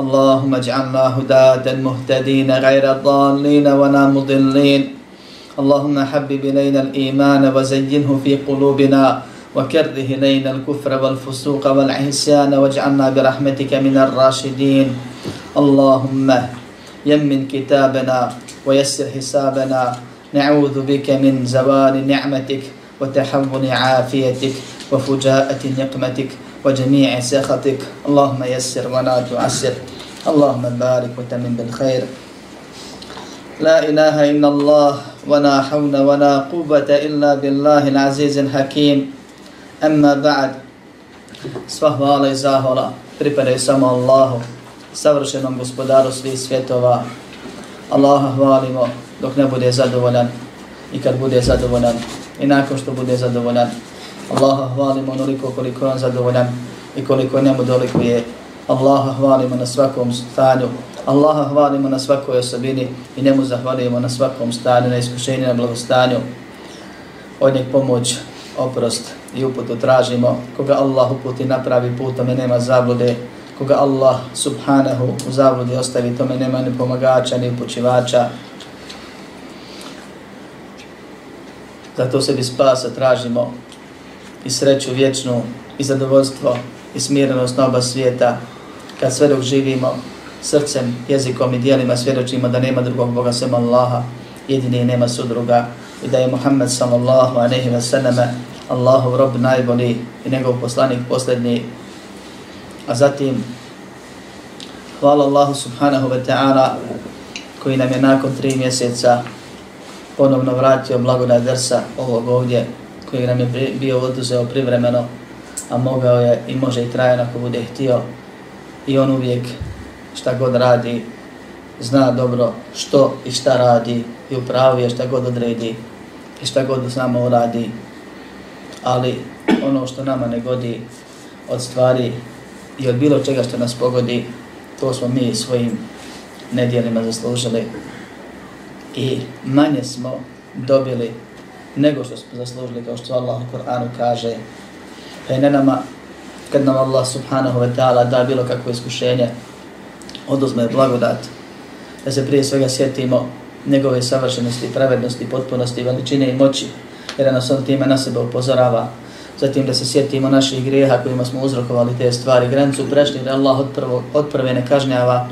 اللهم اجعلنا هداة مهتدين غير ضالين ولا مضلين. اللهم حبب إلينا الإيمان وزينه في قلوبنا وكره إلينا الكفر والفسوق والعصيان واجعلنا برحمتك من الراشدين. اللهم يمن كتابنا ويسر حسابنا. نعوذ بك من زوال نعمتك وتحول عافيتك وفجاءة نقمتك. وجميع سخطك اللهم يسر ولا تعسر اللهم بارك وتمن بالخير لا إله إلا الله ولا حول ولا قوة إلا بالله العزيز الحكيم أما بعد sva hvala i zahvala pripadaju samo Allahu, savršenom gospodaru svih svjetova. Allaha hvalimo dok ne bude zadovoljan i kad bude zadovoljan i nakon što bude zadovoljan. Allaha hvalimo onoliko koliko on zadovoljan i koliko njemu dolikuje. Allaha hvalimo na svakom stanju. Allaha hvalimo na svakoj osobini i njemu zahvalimo na svakom stanju, na iskušenju, na blagostanju. Od njeg pomoć, oprost i uputu tražimo. Koga Allah uputi napravi put, tome nema zablude. Koga Allah subhanahu u zabludi ostavi, tome nema ni pomagača, ni upućivača. Zato sebi spasa tražimo i sreću vječnu i zadovoljstvo i smirenost na oba svijeta kad sve dok živimo srcem, jezikom i dijelima svjedočimo da nema drugog Boga sem Allaha, jedini i nema sudruga i da je Muhammed sallallahu aleyhi ve selleme Allahov rob najbolji i njegov poslanik posljednji. A zatim, hvala Allahu subhanahu wa ta'ala koji nam je nakon tri mjeseca ponovno vratio blagodat drsa ovog ovdje koji nam je bio oduzeo privremeno, a mogao je i može i trajeno ako bude htio. I on uvijek šta god radi, zna dobro što i šta radi i upravi je šta god odredi i šta god samo uradi. Ali ono što nama ne godi od stvari i od bilo čega što nas pogodi, to smo mi svojim nedjelima zaslužili. I manje smo dobili nego što smo zaslužili, kao što Allah u Koranu kaže. Pa je ne nama, kad nam Allah subhanahu wa ta'ala da bilo kakvo iskušenje, oduzme blagodat, da se prije svega sjetimo njegove savršenosti, pravednosti, potpunosti, veličine i moći, jer nas on time na sebe upozorava. Zatim da se sjetimo naših grijeha kojima smo uzrokovali te stvari, granicu prešli, da Allah od, prvo, od prve ne kažnjava.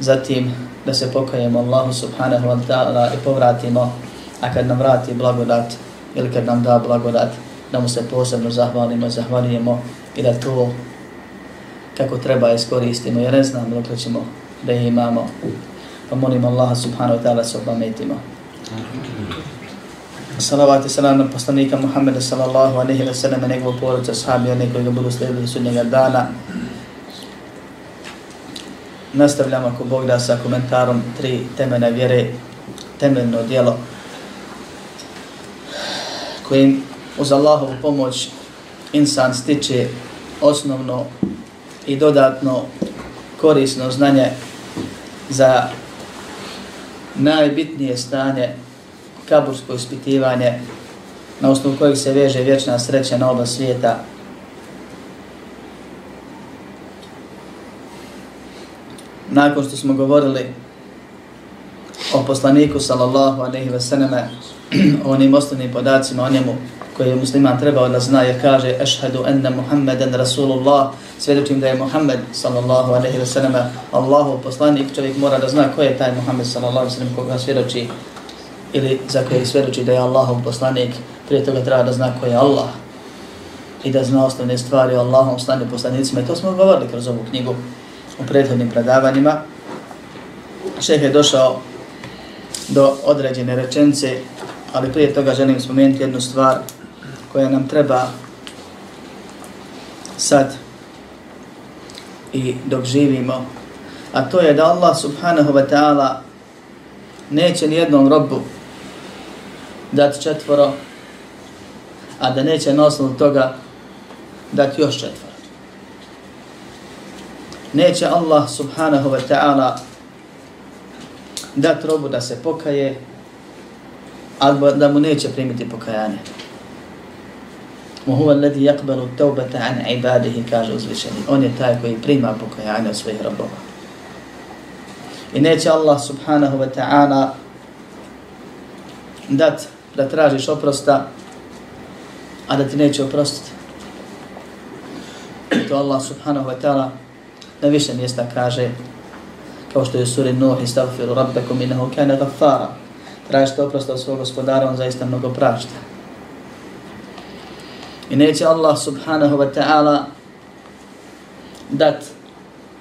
Zatim da se pokajemo Allahu subhanahu wa ta'ala i povratimo, a kad nam vrati blagodat ili kad nam da blagodat, da mu se posebno zahvalimo, zahvalijemo i da to kako treba iskoristimo, jer ne znam dok ćemo da ih imamo. Pa molim Allaha subhanahu wa ta'ala se opametimo. Salavat i salam na poslanika Muhammeda sallallahu alaihi wa sallam, njegovu porodca, sahabi, one koji ga budu slijedili sudnjega dana. Nastavljamo ako Bog da sa komentarom tri temene vjere, temeljno dijelo kojim uz Allahovu pomoć insan stiče osnovno i dodatno korisno znanje za najbitnije stanje kabursko ispitivanje na osnovu kojeg se veže vječna sreća na oba svijeta. Nakon što smo govorili o poslaniku sallallahu alaihi ve sallame, onim osnovnim podacima o njemu koje je musliman trebao da zna jer kaže ešhedu enne Muhammeden Rasulullah. Svjedočim da je Muhammed sallallahu alaihi wa sallam Allahu poslanik, čovjek mora da zna ko je taj Muhammed sallallahu alaihi wa sallam koga svjedoči ili za koje svjedoči da je Allahov poslanik, prije toga treba da zna ko je Allah i da zna osnovne stvari o Allahom stanju poslanicima. I to smo govorili kroz ovu knjigu u prethodnim predavanjima. Šeh je došao do određene rečence, ali prije toga želim spomenuti jednu stvar koja nam treba sad i dok živimo, a to je da Allah subhanahu wa ta'ala neće ni jednom robu dati četvoro, a da neće na osnovu toga dati još četvoro. Neće Allah subhanahu wa ta'ala dati robu da se pokaje, ali da mu neće primiti pokajanje. Muhuva ledi jakbalu taubata an ibadihi, kaže uzvišeni. On je taj koji prima pokajanje od svojih robova. I neće Allah subhanahu wa ta'ala dat da tražiš oprosta, a da ti neće oprostiti. I to Allah subhanahu wa ta'ala na više mjesta kaže kao što je suri Nuh istavfiru rabbekom inahu kane gaffara. Tražite oprosta od svog gospodara, on zaista mnogo prašta. I neće Allah subhanahu wa ta'ala dat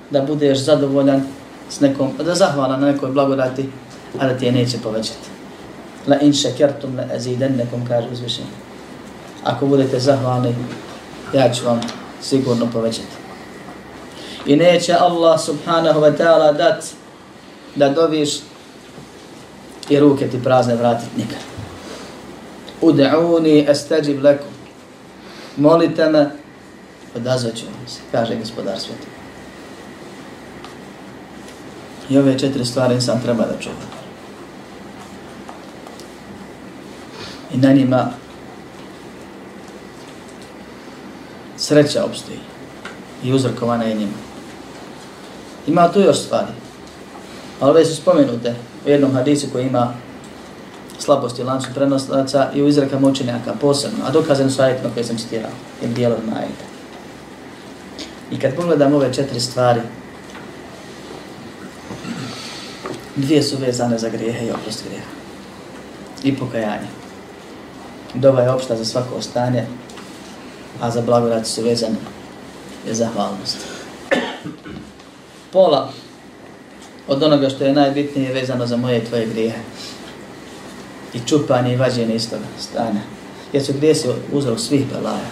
da budeš zadovoljan s nekom, da zahvala na nekoj blagodati, a da ti je neće povećati. La in šekertum la azidennekum, kaže uzvišenje. Ako budete zahvalni, ja ću vam sigurno povećati. I neće Allah subhanahu wa ta'ala dat da doviš i ruke ti prazne vratiti nikad. Ude'uni astajib lakum molite me, odazvaću vam se, kaže gospodar sveti. I ove četiri stvari sam treba da čuva. I na njima sreća obstoji i uzrokovana je njima. Ima tu još stvari. Ali ove su spomenute u jednom hadisu koji ima slabosti lancu prenoslaca i u izrekama učenjaka posebno, a dokazano su ajetima koje sam citirao, ili dijelovima ajeta. I kad pogledam ove četiri stvari, dvije su vezane za grijehe i oprost grijeha. I pokajanje. Dova je opšta za svako stanje, a za blagodat su vezane je zahvalnost. Pola od onoga što je najbitnije vezano za moje i tvoje grijehe i čupanje i vađenje iz toga stanja. Jer su grijesi uzrok svih belaja,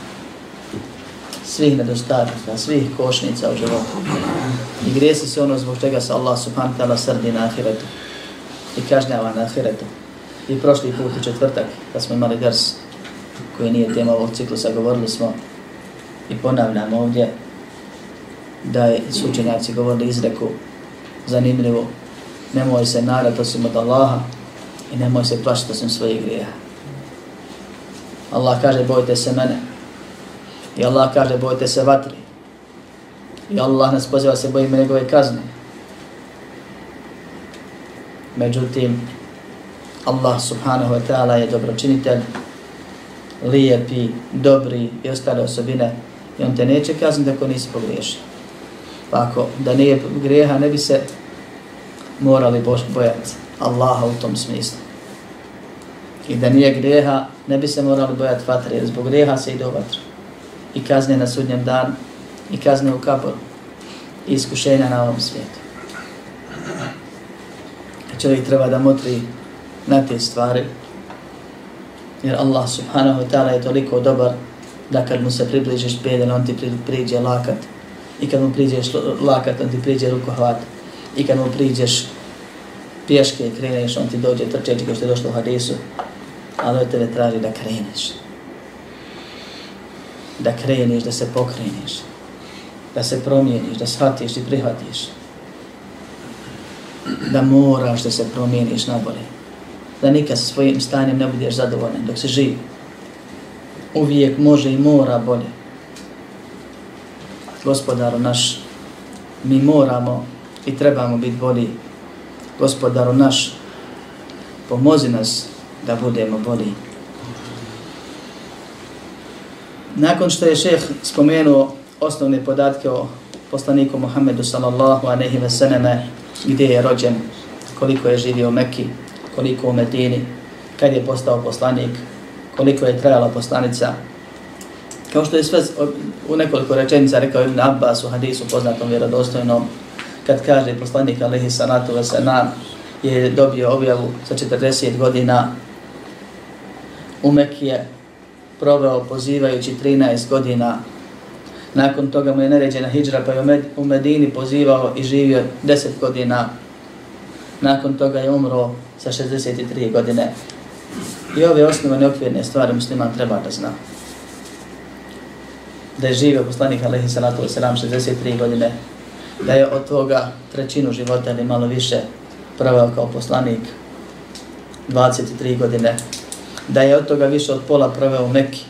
svih nedostataka, svih košnica u životu. I grijesi su ono zbog čega se Allah subhanahu ta'ala srdi na ahiretu i kažnjava na ahiretu. I prošli put u četvrtak, kad smo imali ders koji nije tema ovog ciklusa, govorili smo i ponavljamo ovdje da je sučenjaci govorili izreku zanimljivo nemoj se narat osim od Allaha i nemoj se plašiti osim svojih grijeha. Allah kaže bojte se mene. I Allah kaže bojte se vatri. I Allah nas poziva se bojimo njegove kazne. Međutim, Allah subhanahu wa ta'ala je dobročinitelj, lijepi, dobri i ostale osobine i on te neće kazniti ako nisi pogriješio. Pa ako da nije greha, ne bi se morali bojati. Allaha u tom smislu. I da nije greha, ne bi se morali bojati vatre, jer zbog greha se ide u vatru. I kazne na sudnjem danu, i kazne u kaboru, i iskušenja na ovom svijetu. Čovjek treba da motri na te stvari, jer Allah subhanahu wa ta'ala je toliko dobar da kad mu se približiš beden, on ti priđe lakat. I kad mu priđeš lakat, on ti priđe rukohvat. I kad mu priđeš pješke kreneš, on ti dođe trčeći kao što je došlo u hadisu, ali od tebe traži da kreneš. Da kreneš, da se pokreneš, da se promijeniš, da shvatiš i prihvatiš. Da moraš da se promijeniš na bolje. Da nikad sa svojim stanjem ne budeš zadovoljan dok se živi. Uvijek može i mora bolje. Gospodaru naš, mi moramo i trebamo biti bolji gospodaru naš, pomozi nas da budemo bolji. Nakon što je šeh spomenuo osnovne podatke o poslaniku Muhammedu sallallahu aleyhi ve seneme, gdje je rođen, koliko je živio u Mekki, koliko u Medini, kad je postao poslanik, koliko je trajala poslanica. Kao što je sve u nekoliko rečenica rekao Ibn Abbas u hadisu poznatom vjerodostojnom, kad kaže poslanik alaihi salatu wa je dobio objavu sa 40 godina u Mekije, proveo pozivajući 13 godina. Nakon toga mu je naređena hijđra pa je u Medini pozivao i živio 10 godina. Nakon toga je umro sa 63 godine. I ove osnovane okvirne stvari musliman treba da zna. Da je živio poslanik alaihi salatu wasalam 63 godine, da je od toga trećinu života ili malo više proveo kao poslanik 23 godine, da je od toga više od pola proveo u Mekki,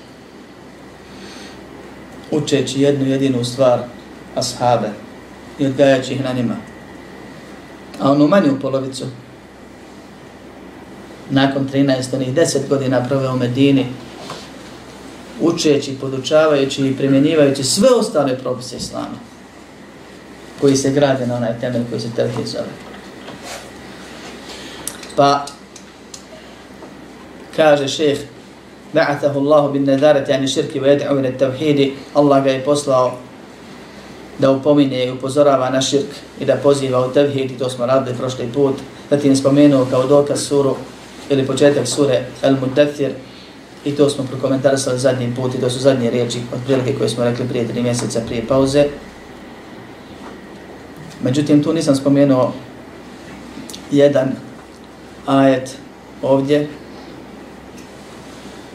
učeći jednu jedinu stvar ashabe i odgajajući ih na njima. A onu manju polovicu, nakon 13. onih 10 godina proveo u Medini, učeći, podučavajući i primjenjivajući sve ostale propise Islama, koji se grade na onaj temelj koji se tevhid zove. Pa, kaže šeheh, Ba'athahu Allahu bin nadarati yani širki wa yad'u ila tawhidi. Allah ga je poslao da upomine i upozorava na širk i da poziva u tevhid i to smo radili prošli put. Zatim spomenuo kao dokaz suru ili početak sure El Mudathir i to smo prokomentarisali zadnji put i to su zadnje riječi od prilike koje smo rekli prije tri mjeseca prije pauze. Međutim, tu nisam spomenuo jedan ajet ovdje.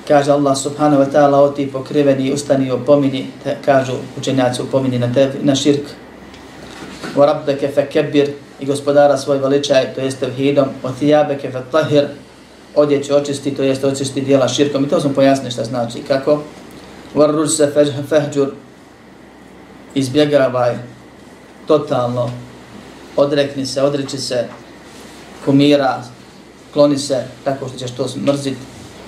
Kaže Allah subhanahu wa ta'ala o ti pokriveni ustani opomini, te, kažu učenjaci opomini na, tev, na širk. Wa rabbeke fe i gospodara svoj veličaj, to jeste vhidom, o thijabeke fe odjeću očisti, to jest očisti dijela širkom. I to smo pojasnili šta znači kako. Varruž se fehđur, izbjegavaj totalno, odrekni se, odreći se kumira, kloni se tako što ćeš to mrziti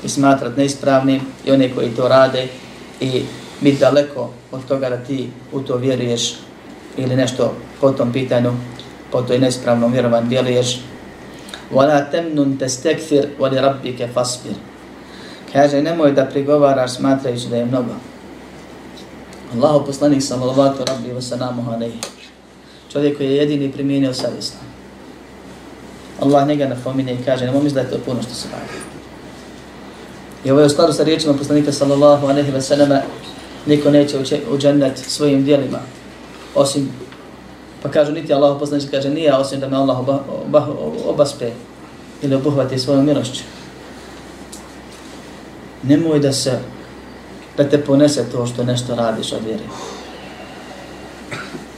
i smatrat neispravnim i one koji to rade i biti daleko od toga da ti u to vjeruješ ili nešto po tom pitanju, po toj neispravnom vjerovanju djeluješ, وَلَا تَمْنُنْ تَسْتَكْثِرْ وَلِرَبِّكَ فَاسْبِرْ Kaže, nemoj da prigovaraš smatrajući da je mnogo. Allahu poslanik sallallahu rabbi wa salamu alaihi. Čovjek koji je jedini primijenio savjesno. Allah njega napominje i kaže, nemoj misli da je to puno što se radi. I ovo je u skladu sa riječima poslanika sallallahu alaihi wa sallam, niko neće u džennet svojim dijelima, osim Pa kažu, niti Allah poslanič kaže, nije osim da me Allah oba, oba, obaspe ili obuhvati svojom milošću. Nemoj da se, da te ponese to što nešto radiš od vjeri.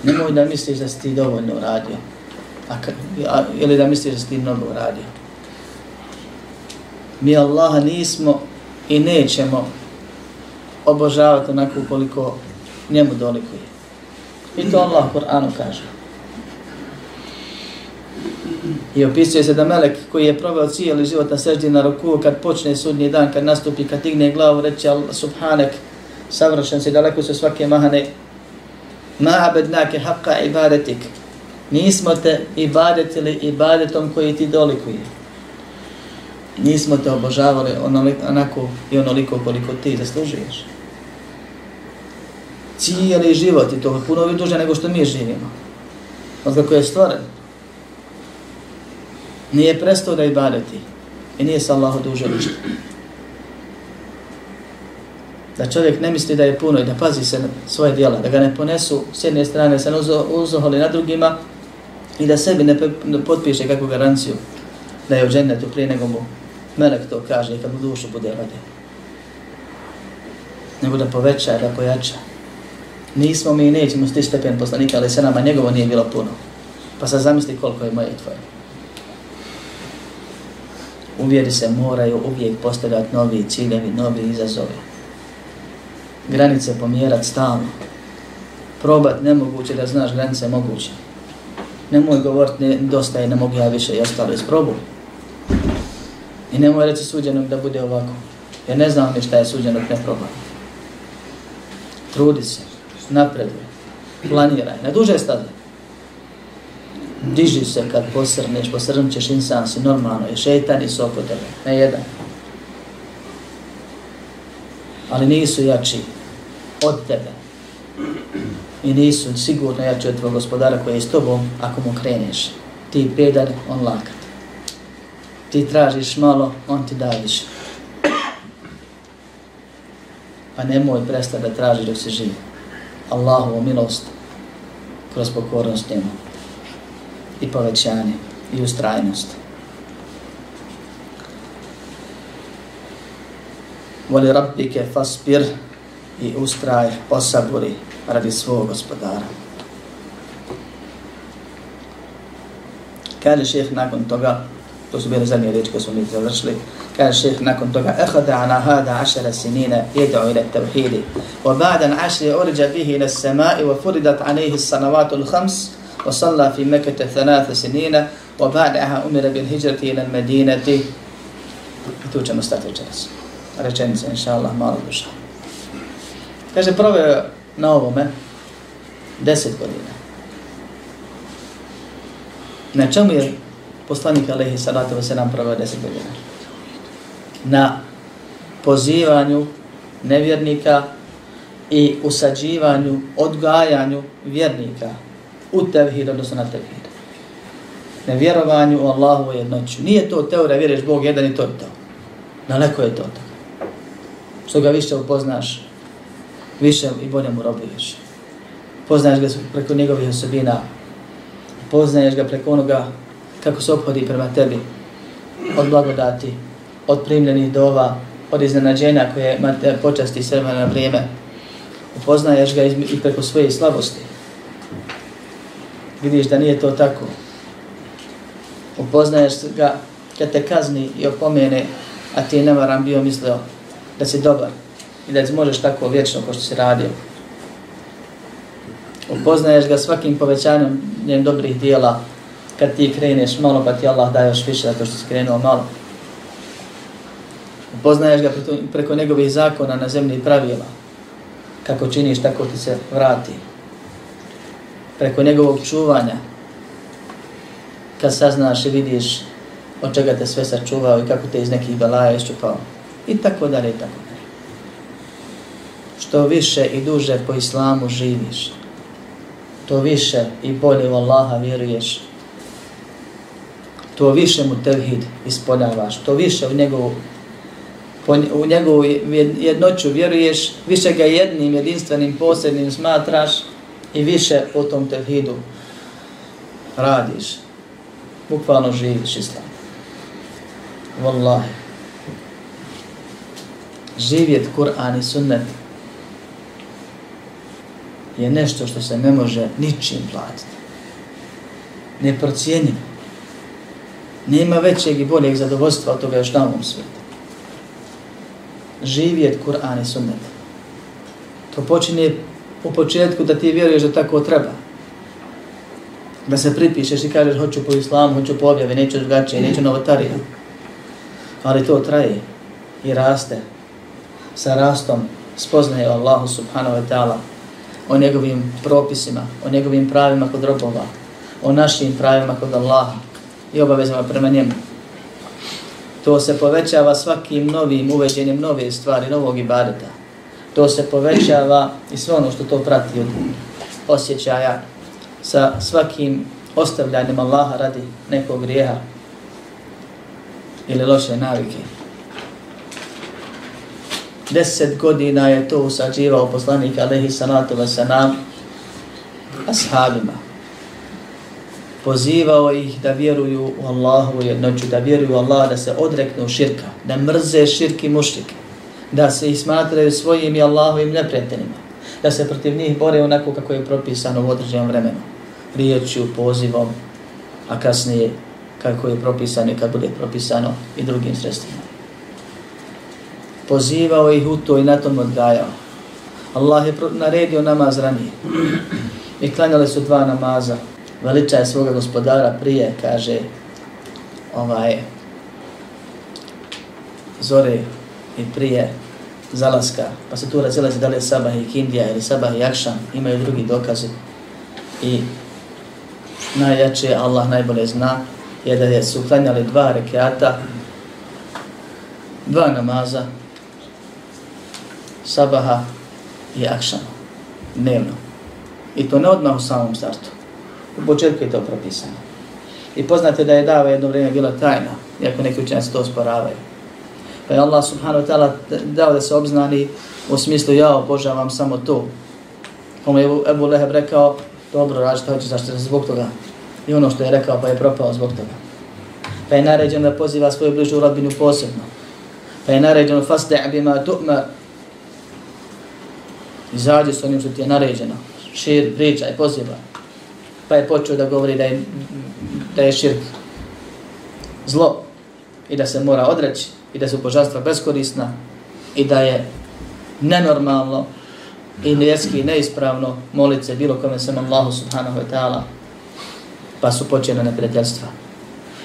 Nemoj da misliš da si ti dovoljno uradio. A, a, ili da misliš da si ti mnogo uradio. Mi Allaha nismo i nećemo obožavati onako koliko njemu dolikuje. I to Allah Kur'anu kaže. I opisuje se da melek koji je proveo cijeli život na seždi na ruku, kad počne sudnji dan, kad nastupi, kad digne glavu, reći Allah subhanek, savršen si, daleko su svake mahane, ma abednake haqqa ibadetik. Nismo te ibadetili ibadetom koji ti dolikuje. Nismo te obožavali onako i onoliko koliko ti zaslužuješ cijeli život i to je puno duže nego što mi živimo. Od kako je stvoren. Nije prestao da ibadeti i nije sa Allahu duže ništa. Da čovjek ne misli da je puno i da pazi se na svoje dijela, da ga ne ponesu s jedne strane, se ne uzoholi na drugima i da sebi ne potpiše kakvu garanciju da je u džennetu prije nego mu melek to kaže i kad mu dušu bude vade. Nego da poveća, da pojača nismo mi i nećemo sti stepen poslanika, ali se nama njegovo nije bilo puno. Pa sad zamisli koliko je moje i tvoje. Uvjeri se moraju uvijek postavljati novi ciljevi, novi izazovi. Granice pomjerat stalno. Probat nemoguće da znaš granice moguće. Nemoj govoriti ne, dosta je, ne mogu ja više i ostalo isprobuj. I nemoj reći suđenog da bude ovako. Ja ne znam ni šta je suđenog ne probaj. Trudi se napreduje, planiraj, na duže staze. Diži se kad posrneš, posrnut ćeš insan si normalno, je šeitan i soko tebe, ne jedan. Ali nisu jači od tebe. I nisu sigurno jači od tvojeg gospodara koji je s tobom ako mu kreneš. Ti pedar, on lakat. Ti tražiš malo, on ti daje više. Pa nemoj prestati da tražiš dok se živi. Allahovu milost kroz pokornost njemu i povećanje i ustrajnost. Voli rabbike fasbir i ustraj, posaburi radi svog gospodara. Kaže šeheh nakon toga, to su bile zadnje riječi koje smo mi završili, kaže šeheh nakon toga, ehada ana hada ašara sinina jedu ila tevhidi, wa ba'dan ašri urđa bihi ila samai, wa furidat alaihi sanavatu l-khams, wa salla fi mekete thanatha sinina, wa ba'daha umira bil hijrati ila medinati. I tu ćemo stati večeras. Rečenica, inša Allah, malo duša. Kaže, proveo na ovome deset godina. Na čemu je poslanik Alehi Salatu wa Selam proveo deset godina? Na pozivanju nevjernika i usađivanju, odgajanju vjernika u tevhid, odnosno na tevhid. Na vjerovanju u Allahu jednoću. Nije to teorija, vjeruješ Bog jedan i to je to. Daleko je to to. Što ga više upoznaš, više i bolje mu robuješ. Poznaješ ga preko njegovih osobina, poznaješ ga preko onoga kako se obhodi prema tebi, od blagodati, od primljenih dova, od iznenađenja koje počasti sve na vrijeme. Upoznaješ ga i preko svoje slabosti. Vidiš da nije to tako. Upoznaješ ga kad te kazni i opomene, a ti je nevaran bio mislio da si dobar i da možeš tako vječno ko što si radio. Upoznaješ ga svakim povećanjem njem dobrih dijela kad ti kreneš malo pa ti Allah daje još više zato što si krenuo malo. Upoznaješ ga preko njegovih zakona na zemlji pravila. Kako činiš, tako ti se vrati. Preko njegovog čuvanja. Kad saznaš i vidiš od čega te sve sačuvao i kako te iz nekih belaja iščupao. I tako dalje, i tako dalje što više i duže po islamu živiš, to više i bolje u Allaha vjeruješ, to više mu tevhid ispoljavaš, to više u njegovu, u njegovu jednoću vjeruješ, više ga jednim jedinstvenim posebnim smatraš i više po tom tevhidu radiš. Bukvalno živiš islam. Wallahi. Živjet Kur'an i sunnet je nešto što se ne može ničim platiti. Neprocijenjivo. Nema većeg i boljeg zadovoljstva od toga još na ovom svijetu. Živjet Kur'an i sunnet. To počinje u početku da ti vjeruješ da tako treba. Da se pripišeš i kažeš hoću po islamu, hoću po objavi, neću drugačije, neću novotarija. Ali to traje i raste sa rastom spoznaje Allahu subhanahu wa ta'ala o njegovim propisima, o njegovim pravima kod robova, o našim pravima kod Allaha i obavezama prema njemu. To se povećava svakim novim uveđenjem nove stvari, novog ibadeta. To se povećava i sve ono što to prati od osjećaja sa svakim ostavljanjem Allaha radi nekog grijeha ili loše navike. Deset godina je to usađivao poslanik Alehi Sanatu Vesanam ashabima. Pozivao ih da vjeruju u Allahu jednoću, da vjeruju u Allah, da se odreknu širka, da mrze širki mušrike da se ih smatraju svojim i Allahovim neprijateljima, da se protiv njih bore onako kako je propisano u određenom vremenu, riječju, pozivom, a kasnije kako je propisano i kad bude propisano i drugim sredstvima pozivao ih u to i na tom odgajao. Allah je naredio namaz ranije. I klanjali su dva namaza. Veličaj svoga gospodara prije, kaže, ovaj, zore i prije zalaska, pa se tu razilazi da li je sabah i kindija ili sabah i akšan, imaju drugi dokazi. I najjače, Allah najbolje zna, je da je su klanjali dva rekiata, dva namaza, sabaha i akšana, dnevno. I to ne odmah u samom startu. U početku je to propisano. I poznate da je dava jedno vrijeme bila tajna, iako neki učenjaci to sporavaju. Pa je Allah subhanahu wa ta'ala dao da se obznani u smislu ja obožavam samo to. Pa mu je Ebu Leheb rekao, dobro, radi to hoće, zašto zbog toga. I ono što je rekao, pa je propao zbog toga. Pa je naređeno da poziva svoju bližu rodbinu posebno. Pa je naređeno fasde' bima tu'ma. Izađi s onim što ti je naređeno. Šir, pričaj, poziva. Pa je počeo da govori da je, da je širk zlo i da se mora odreći i da su božanstva beskorisna i da je nenormalno i nevjerski neispravno molit se bilo kome sam Allahu subhanahu wa ta'ala pa su počene neprijateljstva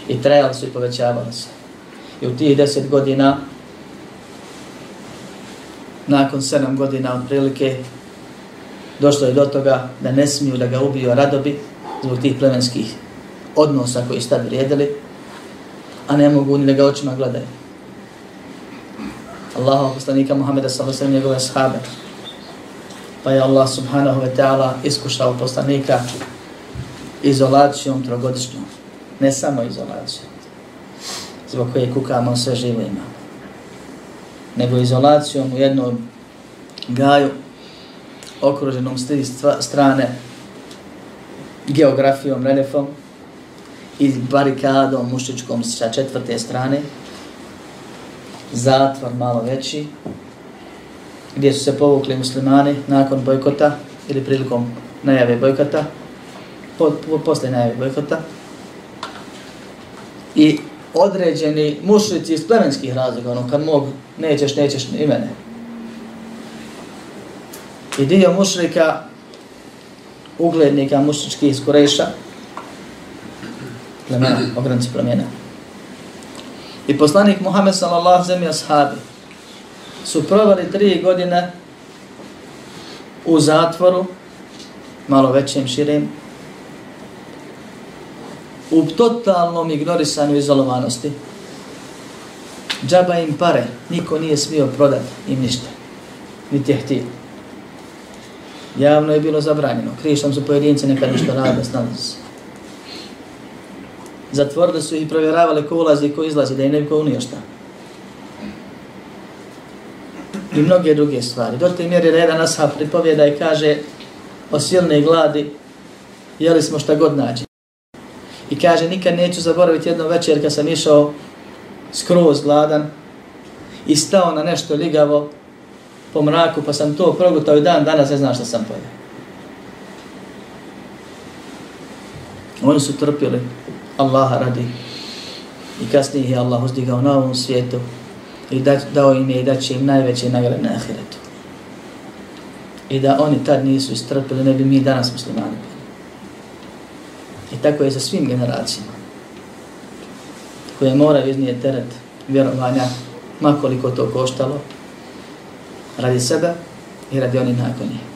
i trajali su i povećavali se. I u tih deset godina nakon sedam godina otprilike došlo je do toga da ne smiju da ga ubiju radobi zbog tih plemenskih odnosa koji ste vrijedili, a ne mogu ni da ga očima gledaju. Allahov poslanika Muhammeda sallallahu alejhi njegove sahabe. Pa je Allah subhanahu wa ta'ala iskušao poslanika izolacijom trogodišnjom. Ne samo izolacijom. Zbog koje kukamo sve živo ima. Nego izolacijom u jednom gaju okruženom s tri strane geografijom, reljefom i barikadom mušičkom sa četvrte strane zatvor malo veći, gdje su se povukli muslimani nakon bojkota ili prilikom najave bojkota, po, po, posle najave bojkota, i određeni mušlici iz plemenskih razloga, ono kad mogu, nećeš, nećeš i mene. I dio mušlika, uglednika mušličkih iz Kureša, plemena, ogranci plemena, I poslanik Muhammed sallallahu alejhi ve sellem su provali tri godine u zatvoru, malo većim, širim, u totalnom ignorisanju izolovanosti. Džaba im pare, niko nije smio prodati im ništa, niti je htio. Javno je bilo zabranjeno, krišom su pojedinci nekad nešto rade, snalazi se zatvorili su i provjeravali ko ulazi i ko izlazi, da im neko unio šta. I mnoge druge stvari. Do te mjeri reda ashab pripovjeda i kaže o silne gladi, jeli smo šta god nađe. I kaže, nikad neću zaboraviti jedno večer kad sam išao skroz gladan i stao na nešto ligavo po mraku, pa sam to progutao i dan danas ne znam šta sam pojel. Oni su trpili Allaha radi. I kasnije je Allah uzdigao na ovom svijetu i da, dao im je i da će im najveće nagrade na ahiretu. I da oni tad nisu istrpili, ne bi mi danas muslimani bili. I tako je sa svim generacijama koje moraju iznijeti teret vjerovanja, makoliko to koštalo, radi sebe i radi oni nakon njih.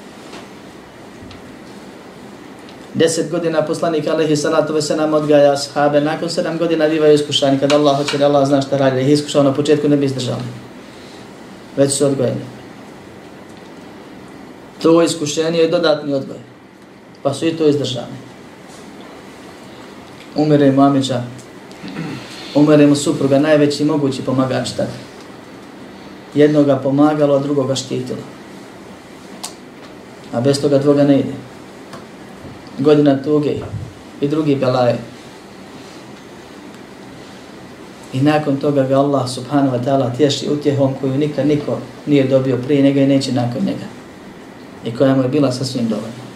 Deset godina poslanik alaihi salatu ve senam odgaja sahabe, nakon sedam godina bivaju iskušani, kada Allah hoće da Allah zna šta radi, da ih iskušao ono, na početku ne bi izdržali. Već su odgojeni. To iskušenje je dodatni odgoj. Pa su i to izdržali. Umire mu Amića, umire mu supruga, najveći mogući pomagač tada. Jednoga pomagalo, a drugoga štitilo. A bez toga dvoga ne ide godina tuge i drugi belaje. I nakon toga ga Allah subhanahu wa ta'ala tješi utjehom koju nikad niko nije dobio prije njega i neće nakon njega. I koja mu je bila sasvim dovoljna.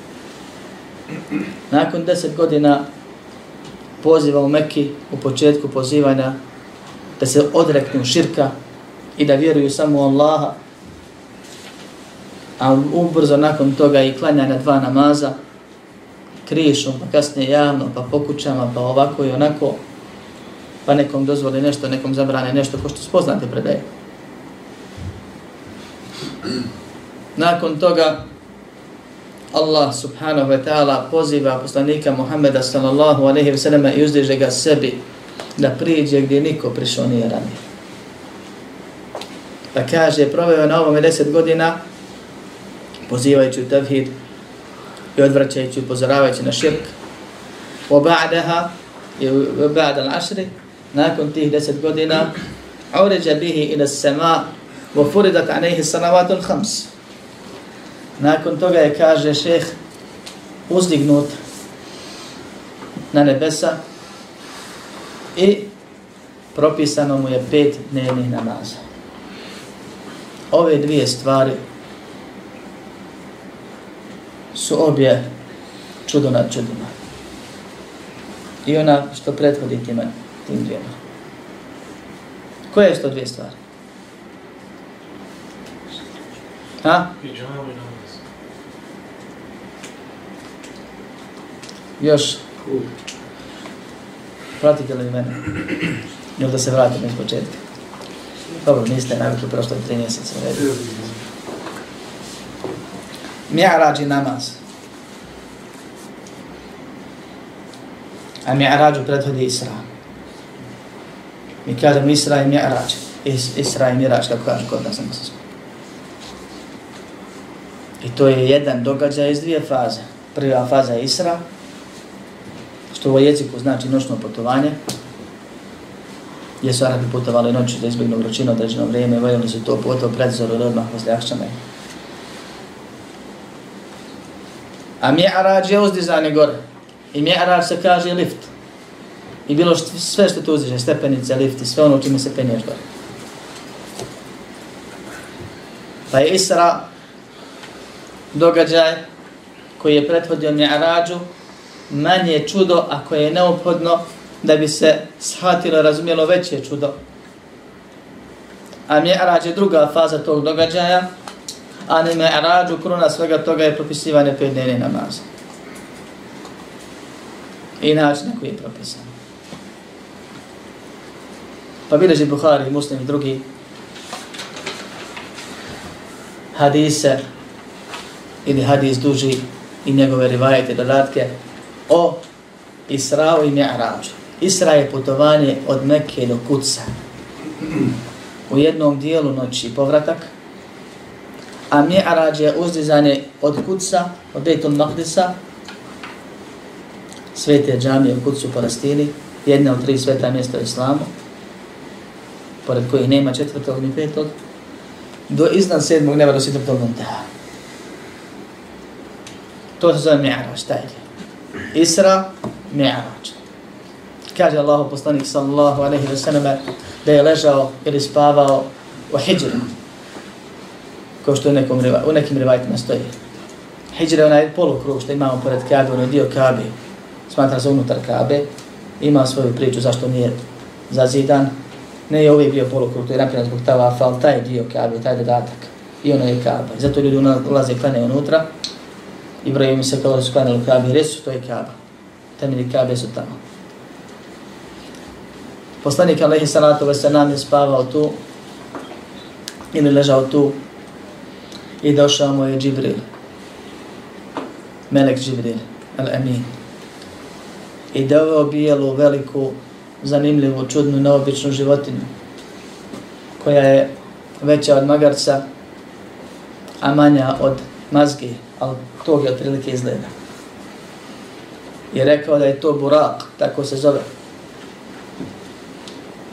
Nakon deset godina poziva u Mekki u početku pozivanja da se odreknu širka i da vjeruju samo u Allaha, a ubrzo nakon toga i klanja na dva namaza, krišom, pa kasnije javno, pa po kućama, pa ovako i onako, pa nekom dozvoli nešto, nekom zabrane nešto, ko što spoznate predaje. Nakon toga Allah subhanahu wa ta'ala poziva poslanika Muhammeda sallallahu alaihi wa sallam i uzdiže ga sebi da priđe gdje niko prišao nije ranije. Pa kaže, proveo na ovome deset godina pozivajući u tevhid i odvraćajući, upozoravajući na širk. O ba'daha i u ba'da nakon tih deset godina, uređa bihi ila sema, wa furidat anehi sanavatul l'hams. Nakon toga je, kaže šeh, uzdignut na nebesa i propisano mu je pet dnevnih namaza. Ove dvije stvari su obje čudo nad čudima. I ona što prethodi tima, tim dvijema. Koje su to dvije stvari? Ha? Još. Pratite li mene? Jel da se vratim iz početka? Dobro, niste navikli prošlo tri mjeseca. Mi'rađ i namaz. A Mi'rađu prethodi Isra. Mi kažemo Isra i Mi'rađ. Is, Isra i Mi'rađ, kako kažu kod nas na I to je jedan događaj iz dvije faze. Prva faza je Isra, što u jeziku znači noćno putovanje. Gdje su Arabi putovali noću da izbjegnu vrućinu određeno vrijeme, vojili su to potom predzoru ili odmah posle Ahšama. A mi'arađ je uzdizanje gore. I mi'arađ se kaže lift. I bilo što, sve što tu uzdiže, stepenice, lifti, sve ono čime se penješ gore. Pa je Isra događaj koji je prethodio mi'arađu manje čudo ako je neophodno da bi se shvatilo, razumjelo veće čudo. A mi'arađ je druga faza tog događaja, a ne Mi'rađu kruna svega toga je propisivanje pet dnevne namaza. I način na koji je propisan. Pa bileži Buhari, Muslim i drugi hadise ili hadis duži i njegove rivajete dodatke o Israu i Mi'rađu. Isra je putovanje od Mekke do Kuca. U jednom dijelu noći povratak, a Mi'rađ je uzdizanje od Kudsa, od Bejtul Maqdisa, svete džamije u Kudsu u Palestini, jedne od tri sveta mjesta u Islamu, pored kojih nema četvrtog ni petog, do iznad sedmog neba do sedmog muntaha. To se zove Mi'rađ, taj je. Isra, Mi'raj. Kaže Allahu poslanik sallallahu alaihi wa sallam da je ležao ili spavao u hijri. Kao što u, nekom, u nekim rivajtima stoji. Hijri je onaj polukrug što imamo pored Kabe, onaj dio Kabe. Smatra se unutar Kabe. Ima svoju priču zašto nije zazidan. Ne je uvijek bio polukrug, to je napravljeno zbog tavafa, ali taj dio Kabe, taj dodatak. I ono je Kabe. Zato ljudi ulaze i klane unutra. Ibrahim se kao da su klanjali u Kabe, resu to je Kabe. Temelji Kabe su tamo. Poslanik Alehi Salatu Veselam je spavao tu ili ležao tu i došao mu je Džibril. Melek Džibril, Al-Amin. I doveo bijelu, veliku, zanimljivu, čudnu, neobičnu životinju koja je veća od magarca, a manja od mazgi, ali tog je otprilike izgleda. I rekao da je to burak, tako se zove.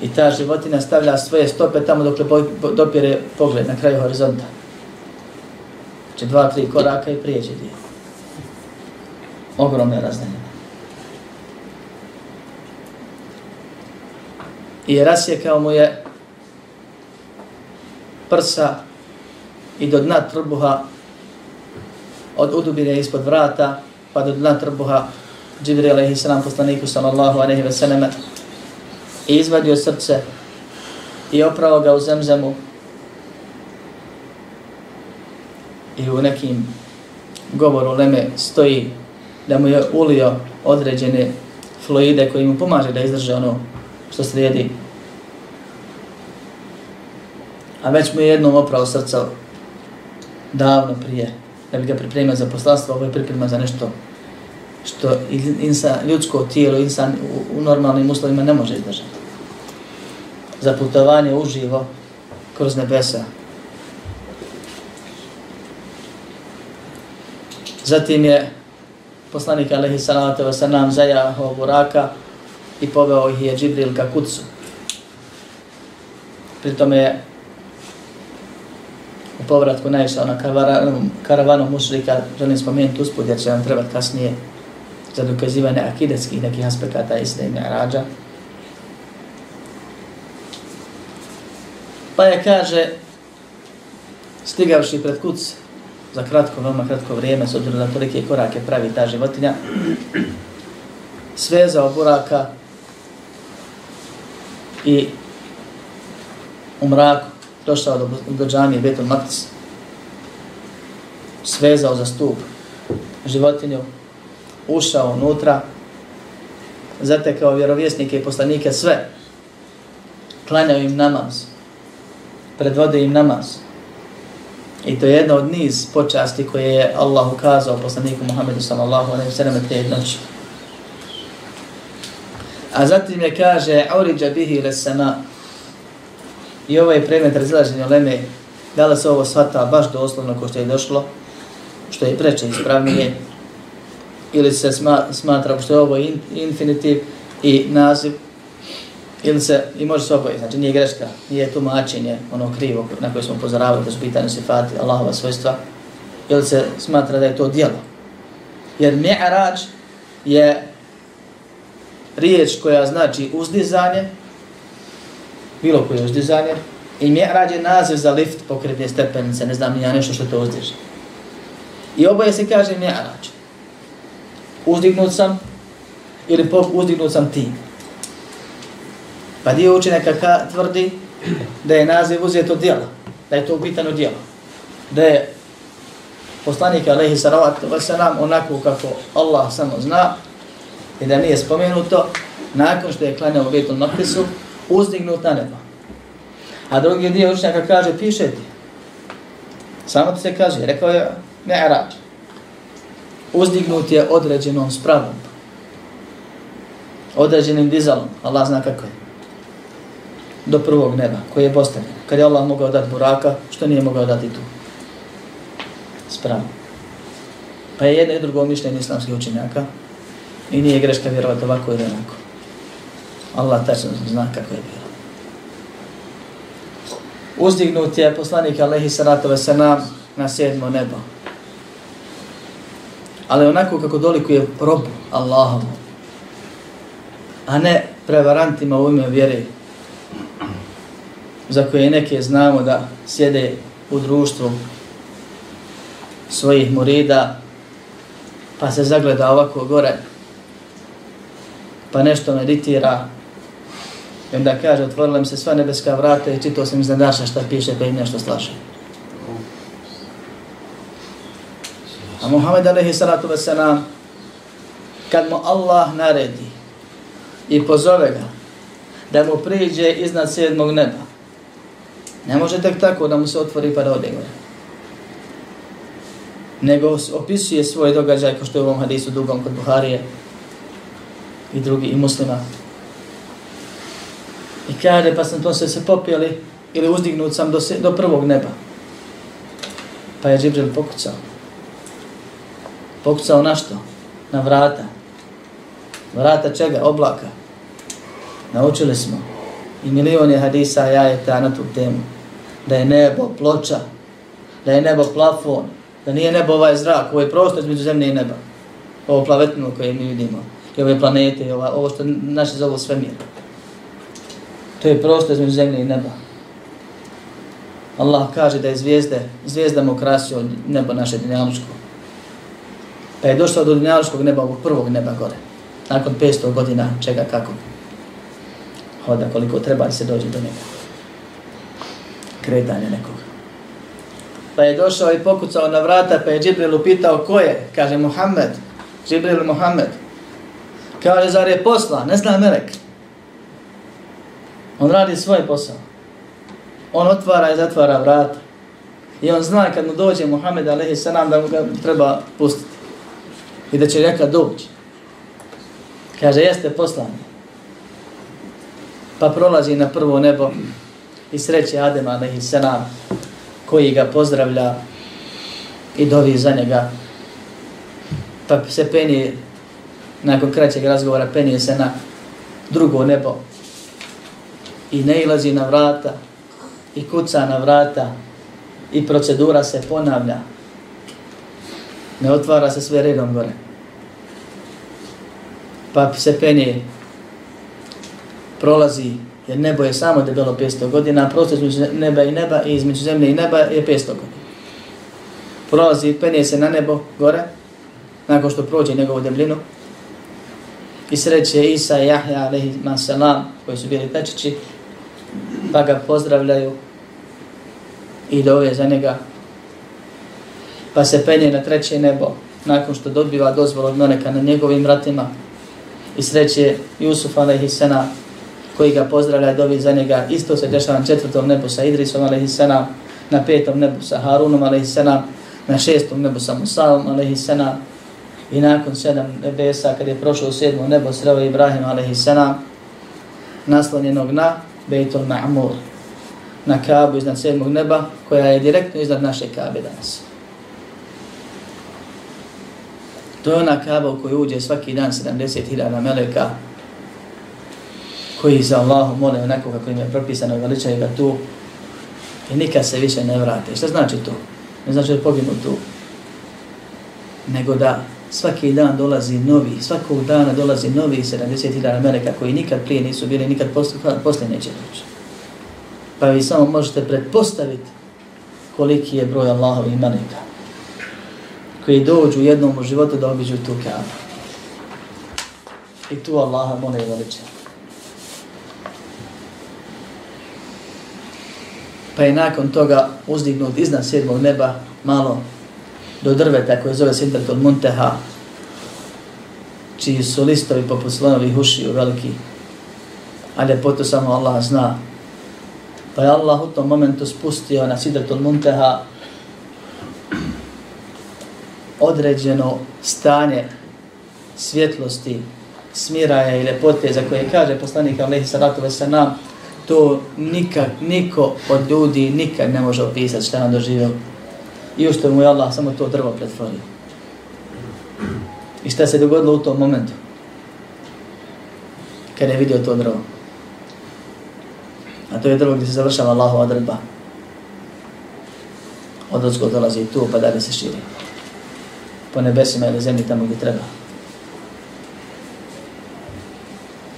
I ta životinja stavlja svoje stope tamo dok dopire pogled na kraju horizonta. Znači dva, tri koraka i prijeđe dio. Ogromne razdaljene. I rasjekao mu je prsa i do dna trbuha od udubine ispod vrata pa do dna trbuha Džibril alaihi sallam poslaniku sallallahu alaihi wa sallam i izvadio srce i oprao ga u zemzemu i u nekim govoru Leme stoji da mu je ulio određene fluide koji mu pomaže da izdrže ono što slijedi. A već mu je jednom opravo srca davno prije, da bi ga pripremio za poslanstvo, ovo je priprema za nešto što insan, ljudsko tijelo, insan u, u normalnim uslovima ne može izdržati. Za putovanje uživo kroz nebesa. Zatim je poslanik alaihi salatu wa sallam zajahao buraka i poveo ih je Džibril ka kucu. Pritom je u povratku naišao na karavanu, karavanu mušrika, želim spomenuti uspud jer će nam trebati kasnije za dokazivanje akidetskih nekih aspekata Isra i Mi'rađa. Pa je kaže, stigavši pred kuc, za kratko, veoma kratko vrijeme, s obzirom na tolike korake pravi ta životinja, svezao buraka i u mraku došao do, do džamije Betul Maktis, svezao za stup životinju, ušao unutra, zatekao vjerovjesnike i poslanike sve, klanjao im namaz, predvode im namaz. I to je jedna od niz počasti koje je Allah ukazao poslaniku Muhammedu sallallahu alaihi sallam te noći. A zatim je kaže, Auriđa bihi le sama. I ovo je predmet razilaženja leme, da li se ovo shvata baš doslovno ko što je došlo, što je preče ispravnije, ili se smatra što je ovo in, infinitiv i naziv, ili se, i može se oboje, znači nije greška, nije tumačenje ono krivo na koje smo upozoravali da su pitanje sifati Allahova svojstva, ili se smatra da je to dijelo. Jer mi'arađ je riječ koja znači uzdizanje, bilo koje uzdizanje, i mi'rađ je naziv za lift pokretne stepenice, ne znam ja nešto što to uzdiže. I oboje se kaže mi'rađ uzdignut sam ili uzdignut sam ti. Pa dio učenjaka tvrdi da je naziv uzeto djelo, da je to upitano djelo. Da je poslanik alaihi salatu wasalam onako kako Allah samo zna i da nije spomenuto nakon što je klanjao u Betul Maktisu uzdignut na nebo. A drugi dio učenjaka kaže piše ti. Samo ti se kaže, rekao je Me'rađ uzdignut je određenom spravom. Određenim dizalom. Allah zna kako je. Do prvog neba, koji je postavljen. Kad je Allah mogao dati buraka, što nije mogao dati tu? Spravo. Pa je jedno i drugo mišljenje islamskih učenjaka i nije greška vjerovati ovako ili onako. Allah tačno zna kako je bilo. Uzdignut je poslanik Alehi Saratove Sanam na sedmo nebo ali onako kako dolikuje robu Allahom, a ne prevarantima u ime vjere, za koje neke znamo da sjede u društvu svojih murida, pa se zagleda ovako gore, pa nešto meditira, i onda kaže, otvorila mi se sva nebeska vrata i čitao sam iznadaša šta piše, pa im nešto slaže. A Muhammed alaihi salatu wasalam, kad mu Allah naredi i pozove ga da mu priđe iznad sedmog neba, ne može tek tako da mu se otvori pa da ode gore. Nego opisuje svoj događaj, kao što je u ovom hadisu dugom kod Buharije i drugi i muslima. I kaže, pa sam to se se popijeli ili uzdignut sam do, se, do prvog neba. Pa je Džibril pokucao pokucao na što? Na vrata. Vrata čega? Oblaka. Naučili smo. I milion je hadisa ajeta na tu temu. Da je nebo ploča. Da je nebo plafon. Da nije nebo ovaj zrak. Ovo je prostor između zemlje i neba. Ovo plavetno koje mi vidimo. I ove planete. I ova, ovo što naše zovu svemir. To je prostor između zemlje i neba. Allah kaže da je zvijezde, zvijezdama ukrasio nebo naše dinamičko. Pa je došao do dinjaličkog neba, ovog prvog neba gore. Nakon 500 godina, čega, kako. Hoda koliko treba da se dođe do njega. Kretanje nekoga. Pa je došao i pokucao na vrata, pa je Džibril upitao ko je? Kaže Muhammed. Džibril Muhammed. Kaže, zar je posla? Ne zna Melek. On radi svoj posao. On otvara i zatvara vrata. I on zna kad mu dođe Muhammed alaihi salam da mu ga treba pustiti. I da će reka doći. Kaže, jeste poslan. Pa prolazi na prvo nebo i sreće Adema alaihi salam koji ga pozdravlja i dovi za njega. Pa se penije, nakon kraćeg razgovora, penije se na drugo nebo i ne ilazi na vrata i kuca na vrata i procedura se ponavlja. Ne otvara se sve redom gore. Pa se penije, prolazi, jer nebo je samo debelo 500 godina, a prostor između neba i neba i između zemlje i neba je 500 godina. Prolazi, penje se na nebo gore, nakon što prođe njegovu debljinu, i sreće Isa i Jahja, alaihi salam, koji su bili pečići, pa ga pozdravljaju i dove za njega. Pa se penje na treće nebo, nakon što dobiva dozvol od Meleka na njegovim vratima i sreće Jusuf alaihi salam, koji ga pozdravlja i dovi za njega. Isto se dešava na četvrtom nebu sa Idrisom a.s. na petom nebu sa Harunom a.s. na šestom nebu sa Musaom a.s. i nakon sedam nebesa, kad je prošao sedmo nebo, sreo Ibrahim a.s. naslonjenog na Bejtul Ma'mur, na Kabu iznad sedmog neba, koja je direktno iznad naše Kabe danas. To je ona Kaba u koju uđe svaki dan 70.000 meleka, koji za Allahu mole onako kako im je propisano veličaju ga tu i nikad se više ne vrate. Šta znači to? Ne znači da poginu tu. Nego da svaki dan dolazi novi, svakog dana dolazi novi 70.000 meleka koji nikad prije nisu bili, nikad poslije neće doći. Pa vi samo možete pretpostaviti koliki je broj Allahovi meleka koji dođu jednom u životu da obiđu tu kabu. I tu Allaha mole i veličaju. Pa je nakon toga uzdignut iznad sedmog neba malo do drveta koje zove Sintratul Munteha, čiji su listovi poput slonovih ušiju veliki, a ljepotu samo Allah zna. Pa je Allah u tom momentu spustio na Sidratul Munteha određeno stanje svjetlosti, smiraja i ljepote za koje kaže poslanik Alehi Salatu Veselam to nikak, niko od ljudi nikad ne može opisati šta on doživio i u što mu je Allah samo to drvo pretvorio. I šta se dogodilo u tom momentu? Kada je vidio to drvo. A to je drvo gdje se završava Allahova drba. Od odzgo dolazi tu pa dalje se širi. Po nebesima ili zemlji tamo gdje treba.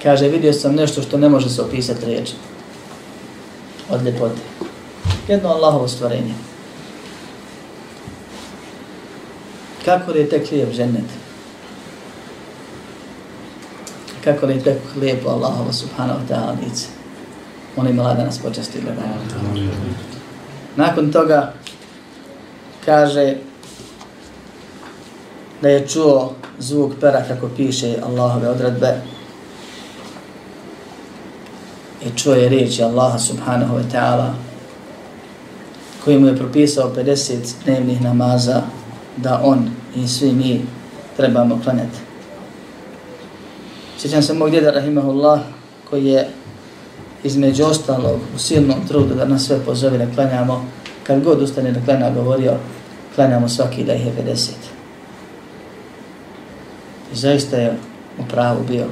Kaže, vidio sam nešto što ne može se opisati riječima. Od ljepote. Jedno Allahovo stvorenje. kako li je tek lijep žennet? Kako li je tek lijepo Allahovo subhanahu ta'ala lice? Ono Molim Allah da nas počasti gledaju. Nakon toga kaže da je čuo zvuk pera kako piše Allahove odredbe i čuje riječi Allaha subhanahu wa ta'ala koji mu je propisao 50 dnevnih namaza da on i svi mi trebamo klanjati. Sjećam se mog djeda Rahimahullah koji je između ostalog u silnom trudu da nas sve pozove da klanjamo, kad god ustane da klanja govorio, klanjamo svaki da ih je 50. I zaista je u pravu bio.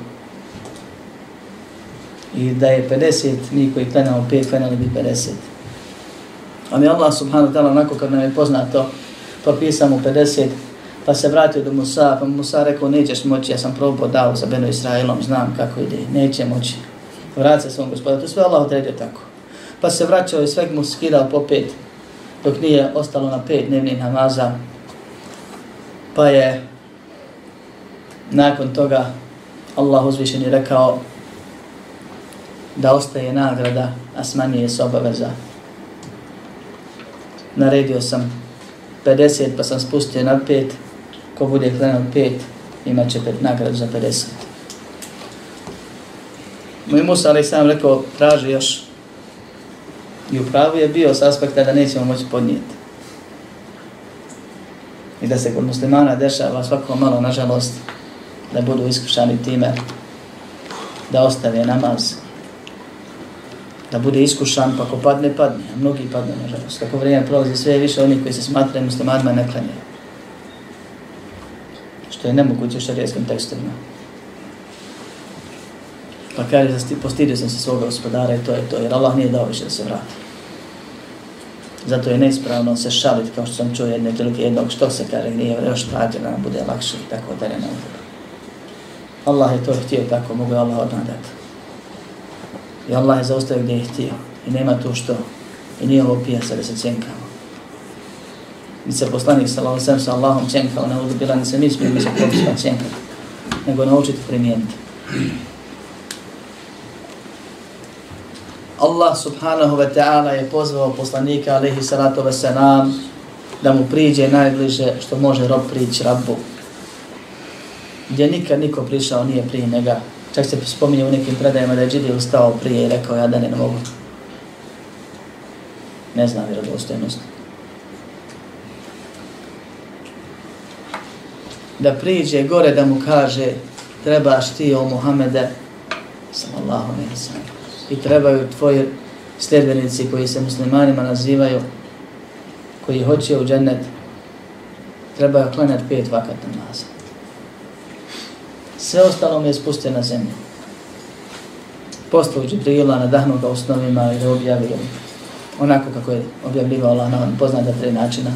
I da je 50, mi koji klanjamo 5, klanjali bi 50. A mi Allah subhanahu ta'ala onako kad nam je poznato, propisao mu 50, pa se vratio do Musa, pa Musa rekao, nećeš moći, ja sam probao dao za Beno Israilom, znam kako ide, neće moći. Vrat se svom gospodinu, to sve Allah odredio tako. Pa se vraćao i sve mu skidao po pet, dok nije ostalo na pet dnevnih namaza. Pa je nakon toga Allah uzvišen je rekao da ostaje nagrada, a smanjuje se obaveza. Naredio sam 50 pa sam spustio na 5, ko bude klenut 5, imat će nagradu za 50. Moj Musa, ali sam rekao, traži još. I upravo je bio s aspekta da nećemo moći podnijeti. I da se kod muslimana dešava svako malo, nažalost, da budu iskušani time da ostave namaz, da bude iskušan, pa ako padne, padne, a mnogi padne, nažalost. Kako vrijeme prolazi, sve je više onih koji se smatraju muslimanima ne klanjaju. Što je nemoguće u šarijetskim tekstovima. Pa kaže, postidio sam se svoga gospodara i to je to, jer Allah nije dao više da se vrati. Zato je neispravno se šaliti, kao što sam čuo jedne prilike jednog, što se kaže, nije još vratio da nam bude lakše i tako dalje na Allah je to htio tako, mogu je Allah odnadati. I Allah je zaustavio gdje je htio. I nema tu što. I nije ovo pijasa da se cjenkamo. Ni se poslanik sa Allahom sa Allahom cjenkao, ne ovdje ni se mi smijemo se propisma cjenkati. Nego naučiti primijeniti. Allah subhanahu wa ta'ala je pozvao poslanika alaihi salatu wa salam da mu priđe najbliže što može rob prići rabbu. Gdje nikad niko prišao nije prije njega. Čak se spominje u nekim predajama da je Džidil ustao prije i rekao ja da ne mogu. Ne znam vjerodostojnost. Da priđe gore da mu kaže trebaš ti o Muhammede sallallahu alaihi sallam i trebaju tvoji sljedbenici koji se muslimanima nazivaju, koji hoće u džennet, trebaju klanjati pet vakat namaza. Sve ostalo mi je spustio na zemlju. Poslao Džibrila nadahnu ga osnovima i da objavio onako kako je objavljivao Allah na poznata tri načina.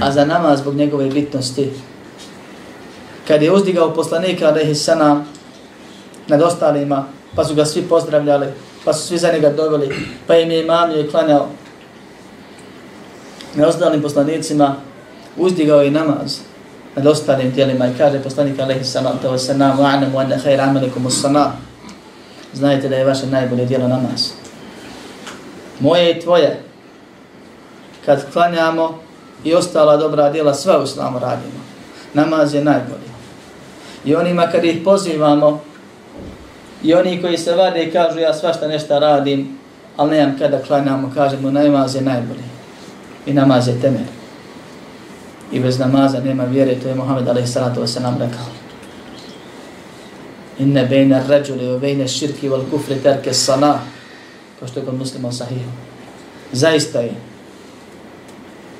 A za nama, zbog njegove bitnosti, kad je uzdigao poslanika, da sana nad ostalima, pa su ga svi pozdravljali, pa su svi za njega doveli, pa im je imamio i klanjao na ostalim poslanicima, uzdigao je namaz nad ostalim tijelima i kaže poslanik alaihi sallam, wa se nam va'nemu ane hajr usana. Znajte da je vaše najbolje dijelo namaz. Moje i tvoje, kad klanjamo i ostala dobra djela, sve u islamu radimo. Namaz je najbolji. I onima kad ih pozivamo, I oni koji se vade i kažu ja svašta nešto radim, ali nemam kada klanjamo, kažemo namaz je najbolji. I namaz je temelj. I bez namaza nema vjere, to je Muhammed alaih salatu se nam rekao. Inne bejne ređuli o bejne širki wal kufri terke sana, kao što je kod muslima sahihu. Zaista je.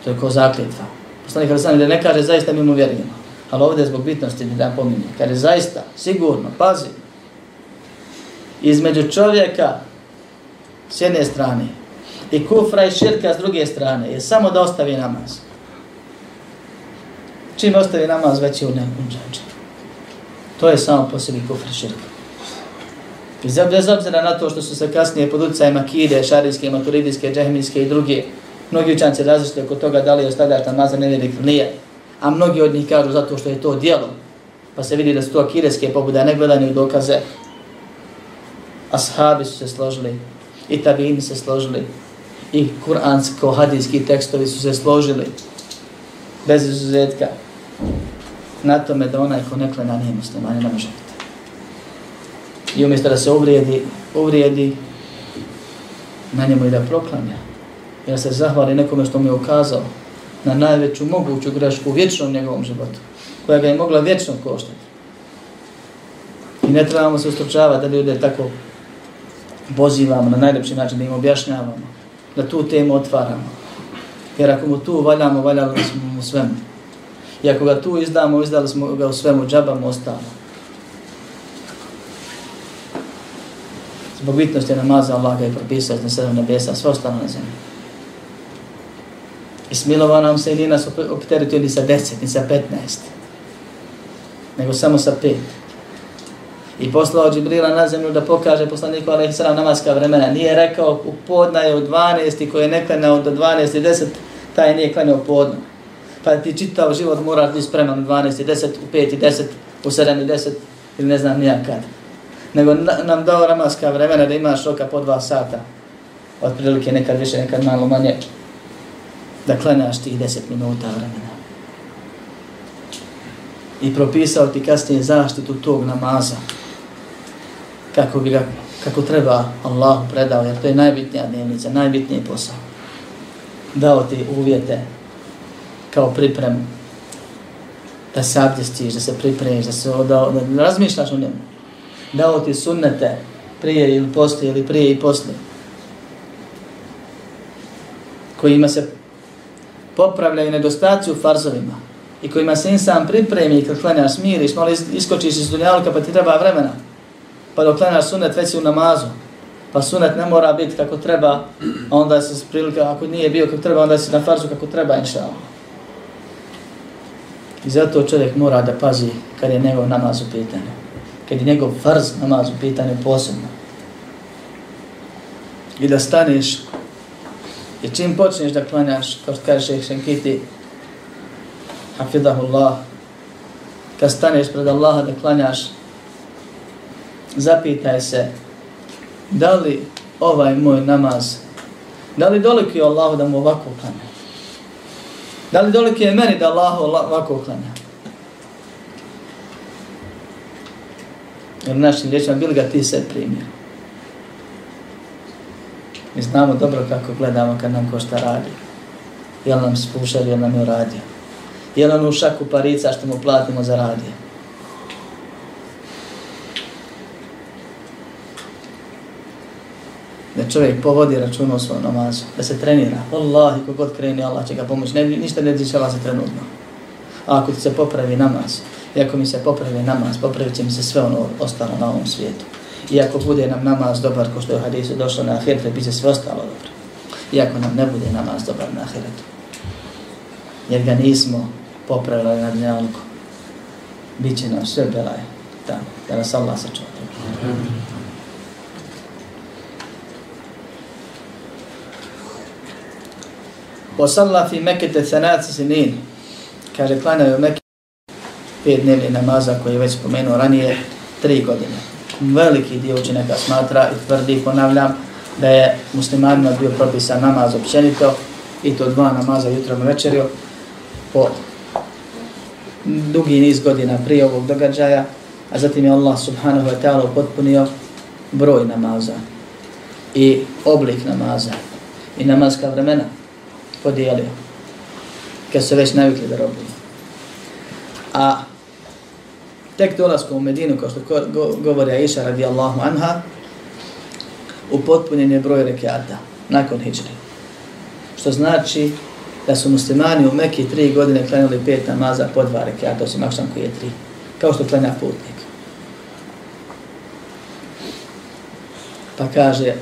To je ko zakljetva. Poslanik ali sam da ne kaže zaista mi mu vjerujemo. Ali ovdje zbog bitnosti da pominje. Kaže zaista, sigurno, pazi, između čovjeka s jedne strane i kufra i širka s druge strane je samo da ostavi namaz. Čim ostavi namaz, već je u nekom džađu. To je samo po sebi kufr širka. I bez obzira na to što su se kasnije pod utjecajima kide, šarijske, maturidijske, džahmijske i druge, mnogi učanci različite oko toga da li je ostavljaš namaza ne ili nije, a mnogi od njih kažu zato što je to dijelo, pa se vidi da su to akireske pobude, ne gledanje u dokaze, ashabi su se složili, i tabini se složili, i kuransko-hadijski tekstovi su se složili, bez izuzetka, na tome da onaj ko ne klena nije musliman, ne može biti. I umjesto da se uvrijedi, uvrijedi, na njemu i da proklanja, jer se zahvali nekome što mu je ukazao na najveću moguću grešku u vječnom njegovom životu, koja ga je mogla vječno koštati. I ne trebamo se ustručavati da ljude tako pozivamo na najljepši način da im objašnjavamo, da tu temu otvaramo. Jer ako mu tu valjamo, valjali smo mu svemu. I ako ga tu izdamo, izdali smo ga u svemu, džabam, ostalo. Zbog bitnosti namaza Allah ga je propisao na sedam nebesa, sve ostalo na zemlji. I smilova nam se ili nas opteretio ni sa deset, ni sa petnaest, nego samo sa pet i poslao Džibrila na zemlju da pokaže poslaniku a.s. namaska vremena. Nije rekao u podna je u 12 i koji je neklanjao do 12 i 10, taj nije klanjao podno. Pa ti čitao život moraš biti spreman u 12 i 10, u 5 i 10, u 7 i 10 ili ne znam nijakad. Nego nam dao ramaska vremena da imaš roka po 2 sata. Otprilike nekad više, nekad malo manje. Da klanjaš tih 10 minuta vremena. I propisao ti kasnije zaštitu tog namaza kako bi ga, kako treba Allah predao, jer to je najbitnija dnevnica, najbitniji posao. Dao ti uvjete kao pripremu. Da se abdestiš, da se pripremiš, da se da, da razmišljaš o njemu. Dao ti sunnete prije ili poslije ili prije i poslije. Kojima se popravljaju nedostaci u farzovima i kojima se insan pripremi kad klanjaš smiriš, malo iskočiš iz dunjalka pa ti treba vremena. Pa dok klanjaš sunet već u namazu. Pa sunet ne mora biti kako treba, a onda se prilika, ako nije bio kako treba, onda si na farzu kako treba, inša I zato čovjek mora da pazi kad je njegov namaz u pitanju. Kad je njegov farz namaz u pitanju posebno. I da staneš I čim počneš da klanjaš, kao što kaže šeheh Šenkiti, hafidahullah, kad staneš pred Allaha da klanjaš, zapitaj se, da li ovaj moj namaz, da li doliki Allahu da mu ovako klanja? Da li dolike je meni da Allah ovako klanja? Jer našim riječima, bil ga ti se primio. Mi znamo dobro kako gledamo kad nam ko šta radi. Jel nam spušao, jel nam je uradio. Jel nam u šaku parica što mu platimo za radio Da čovjek povodi račun o svom namazu. Da se trenira. Wallahi, kogod kreni, Allah će ga pomoći. Ne, ništa ne dišava se trenutno. A ako ti se popravi namaz, i ako mi se popravi namaz, popravit će mi se sve ono ostalo na ovom svijetu. I ako bude nam namaz dobar, ko što je u hadisu došlo na ahiretu, bit će sve ostalo dobro. I ako nam ne bude namaz dobar na ahiretu, jer ga nismo popravili na dnjavniku, Biće nam sve belaj tamo, da nas Allah sačuva. Posalla fi mekete thanaci sinin, kaže, klanjaju Mekke pet dnevni namaza koji je već spomenuo ranije, tri godine. Veliki dio učenjaka smatra i tvrdi, ponavljam, da je muslimanima bio propisan namaz općenito i to dva namaza jutrom i večerio po dugi niz godina prije ovog događaja, a zatim je Allah subhanahu wa ta'ala potpunio broj namaza i oblik namaza i namazka vremena podijelio kad su već navikli da robuju. A tek dolaskom u Medinu, kao što govori Aisha radijallahu anha, upotpunjen je broj rekiata nakon hijri. Što znači da su muslimani u Mekiji tri godine klanjali pet namaza po dva rekiata, osim akšan koji je tri. Kao što klanja putnik. Pa kaže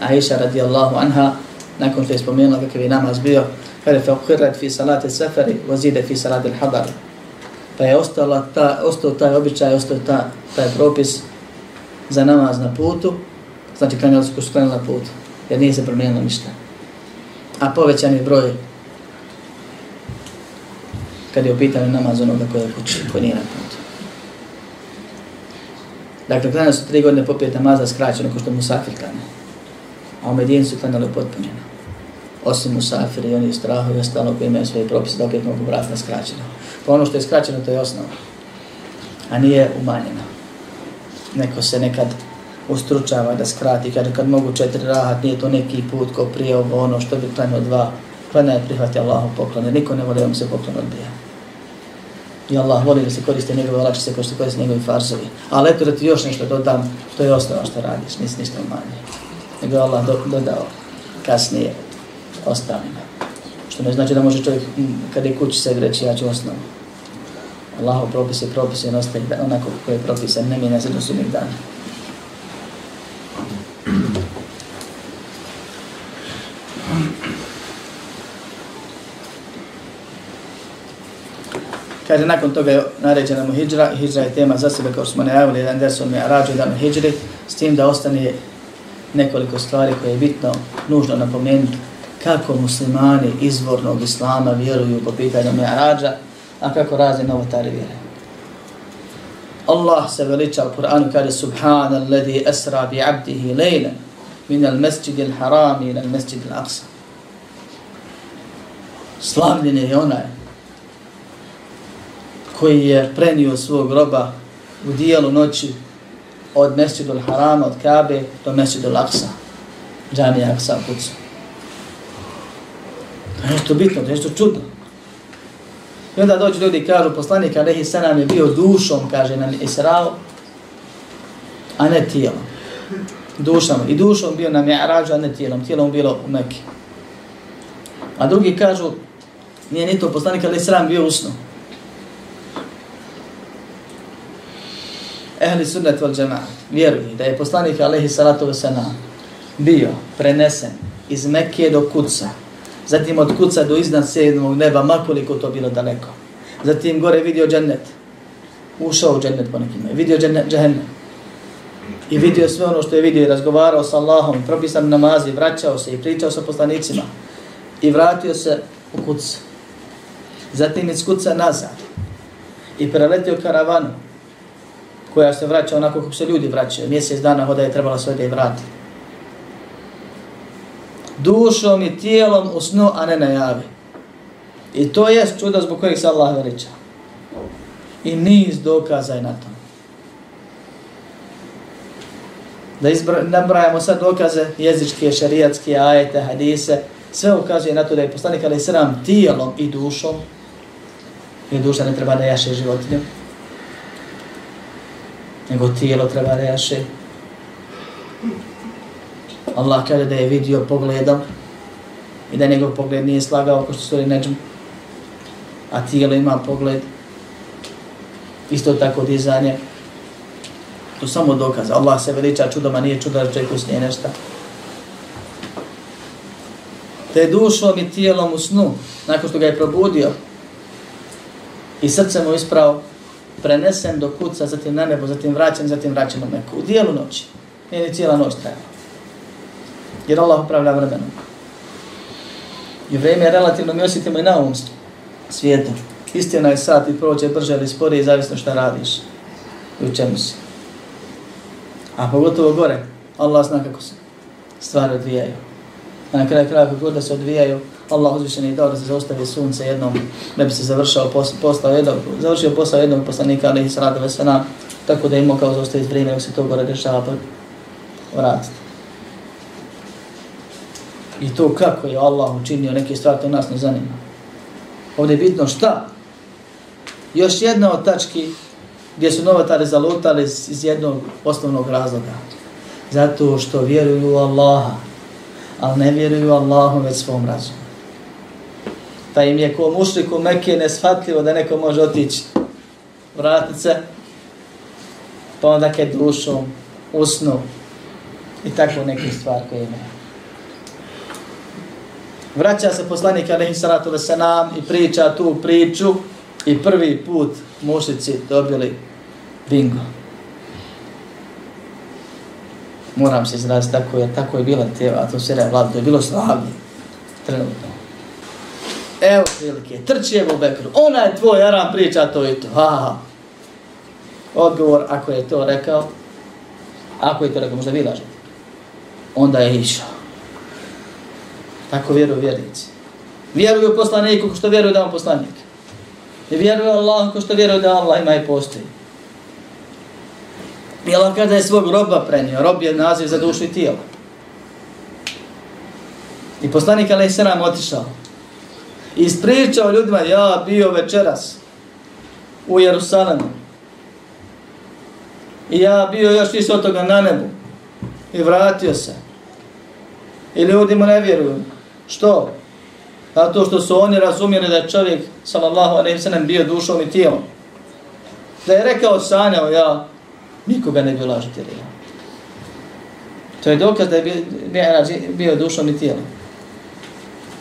Aisha radijallahu anha, nakon što je spomenula kakav je namaz bio, kada je fa fi salati safari, vazide fi salate al-hadar, pa je ostala ta, ostao taj običaj, ostao ta, taj propis za namaz na putu, znači klanjali su ko su klanjali na putu, jer nije se promijenilo ništa. A povećan je broj kad je u pitanju namaz onoga koji je kući, koji nije na putu. Dakle, klanjali su tri godine popet namaza skraćeno, ko što mu safir klanja. A u Medini su klanjali potpunjeno. Osim Musafir i oni strahu i ostalo koji imaju svoje propise, da opet mogu vratiti na skraćeno. Pa ono što je skraćeno, to je osnova. A nije umanjeno. Neko se nekad ustručava da skrati, kaže kad mogu četiri rahat, nije to neki put ko prije ovo ono što bi klanio dva. Klanja je prihvati Allahu poklone, niko ne voli da mu se poklon odbija. I Allah voli da se koriste njegove olakšice ko što se koriste njegovi farzovi. Ali eto da ti još nešto dodam, to je osnova što radiš, nisi ništa umanjeno. Nego Allah do, dodao kasnije ostalima. Što ne znači da može čovjek kada je kući se reći ja ću osnovu. Allahov propis je propis i ostaje onako koje je propisan, ne mijenja se do sudnjeg dana. Kaže, nakon toga je naređena mu hijđra, hijđra je tema za sebe, kao smo najavili, jedan del su mi rađu dan u hijđri, s tim da ostane nekoliko stvari koje je bitno, nužno napomenuti, kako muslimani izvornog islama vjeruju po pitanju Mi'arađa, a kako razni novotari vjeruju. Allah se veliča u Kur'anu kaže Subhana alladhi asra bi abdihi lejna min al masjid al haram ila al masjid al aqsa. Slavljen je onaj koji je prenio svog groba u dijelu noći od masjidu al harama, od Kabe do masjidu al aqsa. Džamija Aqsa u kucu. To je nešto bitno, to je nešto čudno. I onda dođu ljudi i kažu, poslanik Alehi Sanam je bio dušom, kaže nam Israo, a ne tijelom. Dušom. I dušom bio nam Mi'rađu, a ne tijelom. Tijelom bilo u Mekke. A drugi kažu, nije ni to poslanik Alehi Sanam bio usno. Ehli sunnet vel džemaat vjeruju da je poslanik alaihi Salatu Vesanam bio prenesen iz Mekke do Kuca, zatim od Kuca do iznad sedmog neba, makoliko to bilo daleko. Zatim gore vidio džennet, ušao u džennet po nekima, vidio džennet, džennet. I vidio sve ono što je vidio i razgovarao sa Allahom, propisan i vraćao se i pričao sa poslanicima. I vratio se u Kuca. Zatim iz Kuca nazad. I preletio karavanu koja se vraća onako kako se ljudi vraćaju. Mjesec dana hoda je trebala sve da je vrati. dušom i tijelom u snu, a ne na javi. I to je čudo zbog kojih se Allah veliča. I niz dokaza je na tom. Da nabrajamo sad dokaze jezičke, šarijatske, ajete, hadise, sve ukazuje na to da je poslanik ali sram tijelom i dušom, i duša ne treba da jaše životinju, nego tijelo treba da Allah kaže da je vidio pogledom i da njegov pogled nije slagao ko što stori neđem, a tijelo ima pogled, isto tako dizanje, to samo dokaz. Allah se veliča čudoma, nije čudo da čovjek usnije nešto. Te dušom i tijelom u snu, nakon što ga je probudio i srce mu ispravo, prenesen do kuca, zatim na nebo, zatim vraćen, zatim vraćen u meku. U dijelu noći. Nije ni cijela noć trajala jer Allah upravlja vremenom. I vrijeme je relativno, mi osjetimo i na ovom svijetu. Istina je sat i prođe brže ili sporije, zavisno šta radiš i u čemu si. A pogotovo gore, Allah zna kako se stvari odvijaju. A na kraju kraja kako da se odvijaju, Allah uzvišen je dao da se zaustavi sunce jednom, ne bi se završao posao jednog, završio posao jednog poslanika, ali i srada vesena, tako da imao kao zaustaviti vrijeme, dok se to gore dešava, pa vratiti. I to kako je Allah učinio neke stvari, to nas ne zanima. Ovdje je bitno šta? Još jedna od tački gdje su novatari zalutali iz jednog osnovnog razloga. Zato što vjeruju u Allaha, ali ne vjeruju Allahom već svom razumu. Pa im je ko mušliku Mekke nesfatljivo da neko može otići vratit se, pa onda kad dušom, usnu i tako neke stvari koje imaju vraća se poslanik Alehi salatu wasalam i priča tu priču i prvi put mušici dobili bingo. Moram se izraziti tako, jer tako je bila te atmosfera je vlada, to je bilo slavlje. Trenutno. Evo prilike, trči Ebu Bekru, ona je tvoj, Aram priča to i to. Ha, ha. Odgovor, ako je to rekao, ako je to rekao, možda vi lažete, onda je išao. Tako vjeruju vjernici. Vjeruju poslaniku ko što vjeruju da on poslanik. I vjeruju Allah ko što vjeruju da Allah ima i postoji. I Allah kada je svog roba prenio, rob je naziv za dušu i tijelo. I poslanik Ali Sena otišao. I ispričao ljudima, ja bio večeras u Jerusalemu. I ja bio još više od toga na nebu. I vratio se. I ljudi mu ne vjeruju. Što? Zato što su oni razumjeli da je čovjek, sallallahu alaihi sallam, bio dušom i tijelom. Da je rekao, sanjao ja, nikoga ne bi lažiti ja. To je dokaz da je bio, bio dušom i tijelom.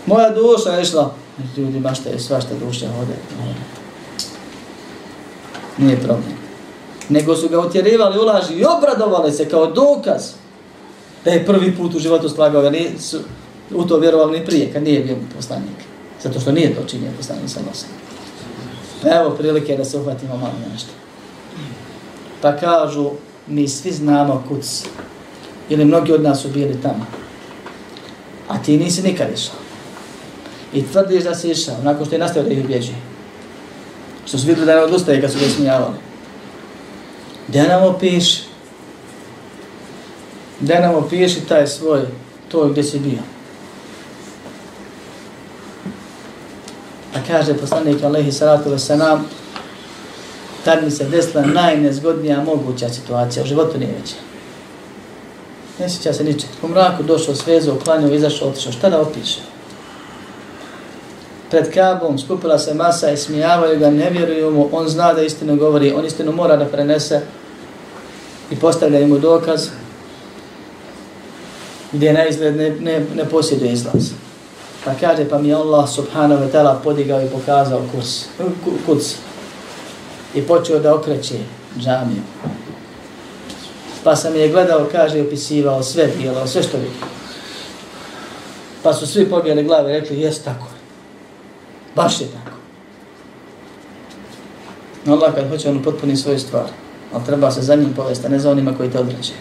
Moja duša je išla, ljudi mašta je svašta duša ode. Nije problem. Nego su ga utjerivali, laži i obradovali se kao dokaz da je prvi put u životu slagao, jer nisu, u to vjerovali ni prije, kad nije bio poslanik. Zato što nije to činio poslanik sa nosom. Pa evo prilike da se uhvatimo malo nešto. Pa kažu, mi svi znamo kuc. Ili mnogi od nas su bili tamo. A ti nisi nikad išao. I tvrdiš da si išao, nakon što je nastavio da ih ubjeđi. Što su vidjeli da ne odustaje kad su ga smijavali. Gdje nam opiši? Gdje nam opiši taj svoj, to gdje si bio? A kaže poslanik alaihi salatu wasalam, tad mi se desila najnezgodnija moguća situacija, u životu nije veća. Ne sjeća se ničeg. U mraku došao, svezao, uklanio, izašao, otišao. Šta da opiše? Pred kabom skupila se masa i smijavaju ga, ne vjeruju mu, on zna da istinu govori, on istinu mora da prenese i postavlja mu dokaz gdje na izgled ne, ne, ne posjeduje izlaz. Pa kaže, pa mi Allah subhanahu wa ta'ala podigao i pokazao kurs, kuc i počeo da okreće džamiju. Pa sam je gledao, kaže, opisivao sve bijelo, sve što vidio. Pa su svi pobjeli glave i rekli, jes tako. Baš je tako. Allah kad hoće, on potpuni svoju stvar. Ali treba se za njim povesti, a ne za onima koji te određaju.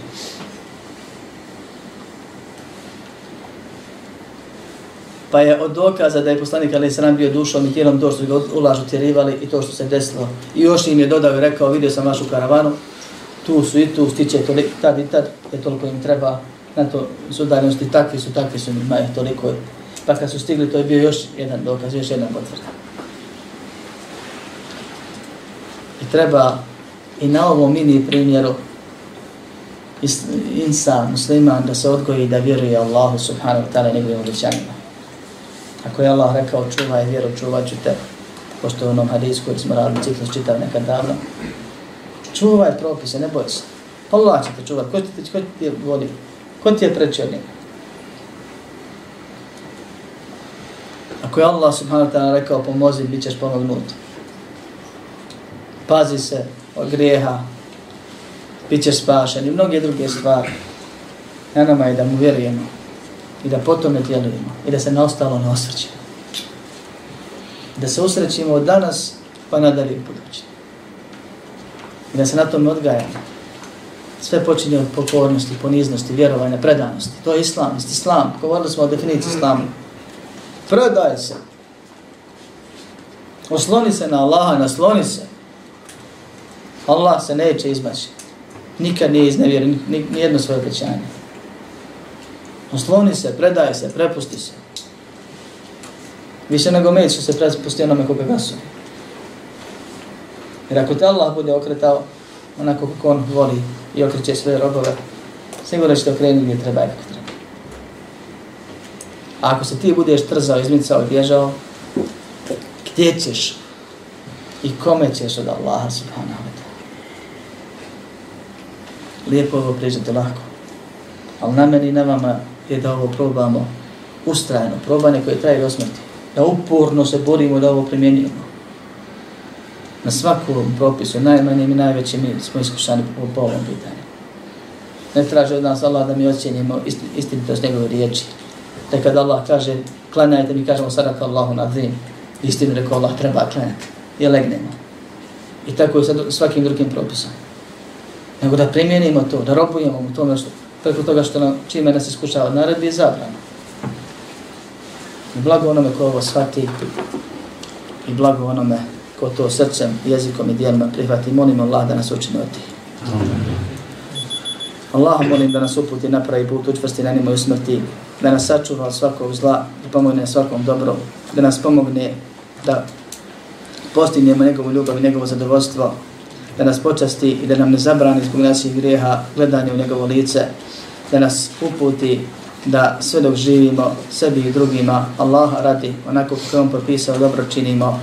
Pa je od dokaza da je poslanik Ali Sram bio dušom i tijelom to što ga ulažu tjerivali i to što se desilo. I još im je dodao i rekao, vidio sam vašu karavanu, tu su i tu, stiće toliko, tad i tad, je toliko im treba, na to su udaljenosti takvi su, takvi su, ima je toliko. Pa kad su stigli, to je bio još jedan dokaz, još jedan potvrda. I treba i na ovom mini primjeru insan, musliman, da se odgoji da vjeruje Allahu subhanahu wa ta'ala i njegovim obećanjima. Ako je Allah rekao čuvaj vjeru, čuvat ću te, pošto je onom hadisu koji smo radili ciklus čitav nekad davno, čuvaj propise, ne boj se. Allah će te čuvat, ko ti, ko ti je vodio, ko ti je prečio njega? Ako je Allah subhanahu wa ta'ala rekao pomozi, bit ćeš pomognut. Pazi se od grijeha, bit ćeš spašen i mnoge druge stvari. Na nama je da mu vjerujemo i da potom ne djelujemo i da se na ostalo ne osvrćemo. Da se usrećimo od danas pa nadalje budući. I da se na tome odgajamo. Sve počinje od pokornosti, poniznosti, vjerovanja, predanosti. To je islam, isti islam. Govorili smo o definiciji islamu. Predaj se. Osloni se na Allaha, nasloni se. Allah se neće izmaći. Nikad nije iznevjerio ni, ni jedno svoje obećanje. Osloni se, predaj se, prepusti se. Više nego med što se prepusti onome koga gasu. Jer ako te Allah bude okretao onako kako on voli i okreće sve robove, sigurno ćete okrenuti gdje treba i kako treba. A ako se ti budeš trzao, izmicao i bježao, gdje ćeš i kome ćeš od Allaha subhanahu wa ta'ala? Lijepo ovo priđete lako. Ali na meni i na vama je da ovo probamo ustrajno, probanje koje traje do smrti. Da uporno se borimo da ovo primjenjujemo. Na svakom propisu, najmanjim i najvećim, mi smo iskušani po, po ovom pitanju. Ne traže od nas Allah da mi ocjenimo istinitost njegove riječi. Da Allah kaže, klanjajte mi, kažemo sadaka Allahu nadzim. Istinu rekao Allah, treba klanjati. I legnemo. I tako je sa svakim drugim propisom. Nego da primjenimo to, da robujemo u tome što preko toga što nam, čime nas iskušava naredbi i zabrano. I blago onome ko ovo shvati i blago onome ko to srcem, jezikom i dijelima prihvati. Molim Allah da nas učini od tih. Allah molim da nas uputi napravi put učvrsti na njemu i smrti, da nas sačuva od svakog zla i pomogne svakom dobro, da nas pomogne da postignemo njegovu ljubav i njegovo zadovoljstvo, da nas počasti i da nam ne zabrani zbog naših grijeha gledanje u njegovo lice, da nas uputi da sve dok živimo sebi i drugima Allah radi onako kako on propisao dobro činimo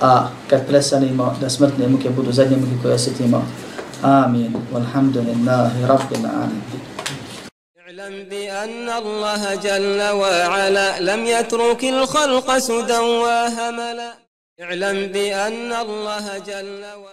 a kad presanimo da smrtne muke budu zadnje muke koje osjetimo. Amin walhamdulillahi rabbil alamin اعلم بأن الله جل وعلا لم يترك الخلق سدى وهملا. اعلم بأن الله جل وعلا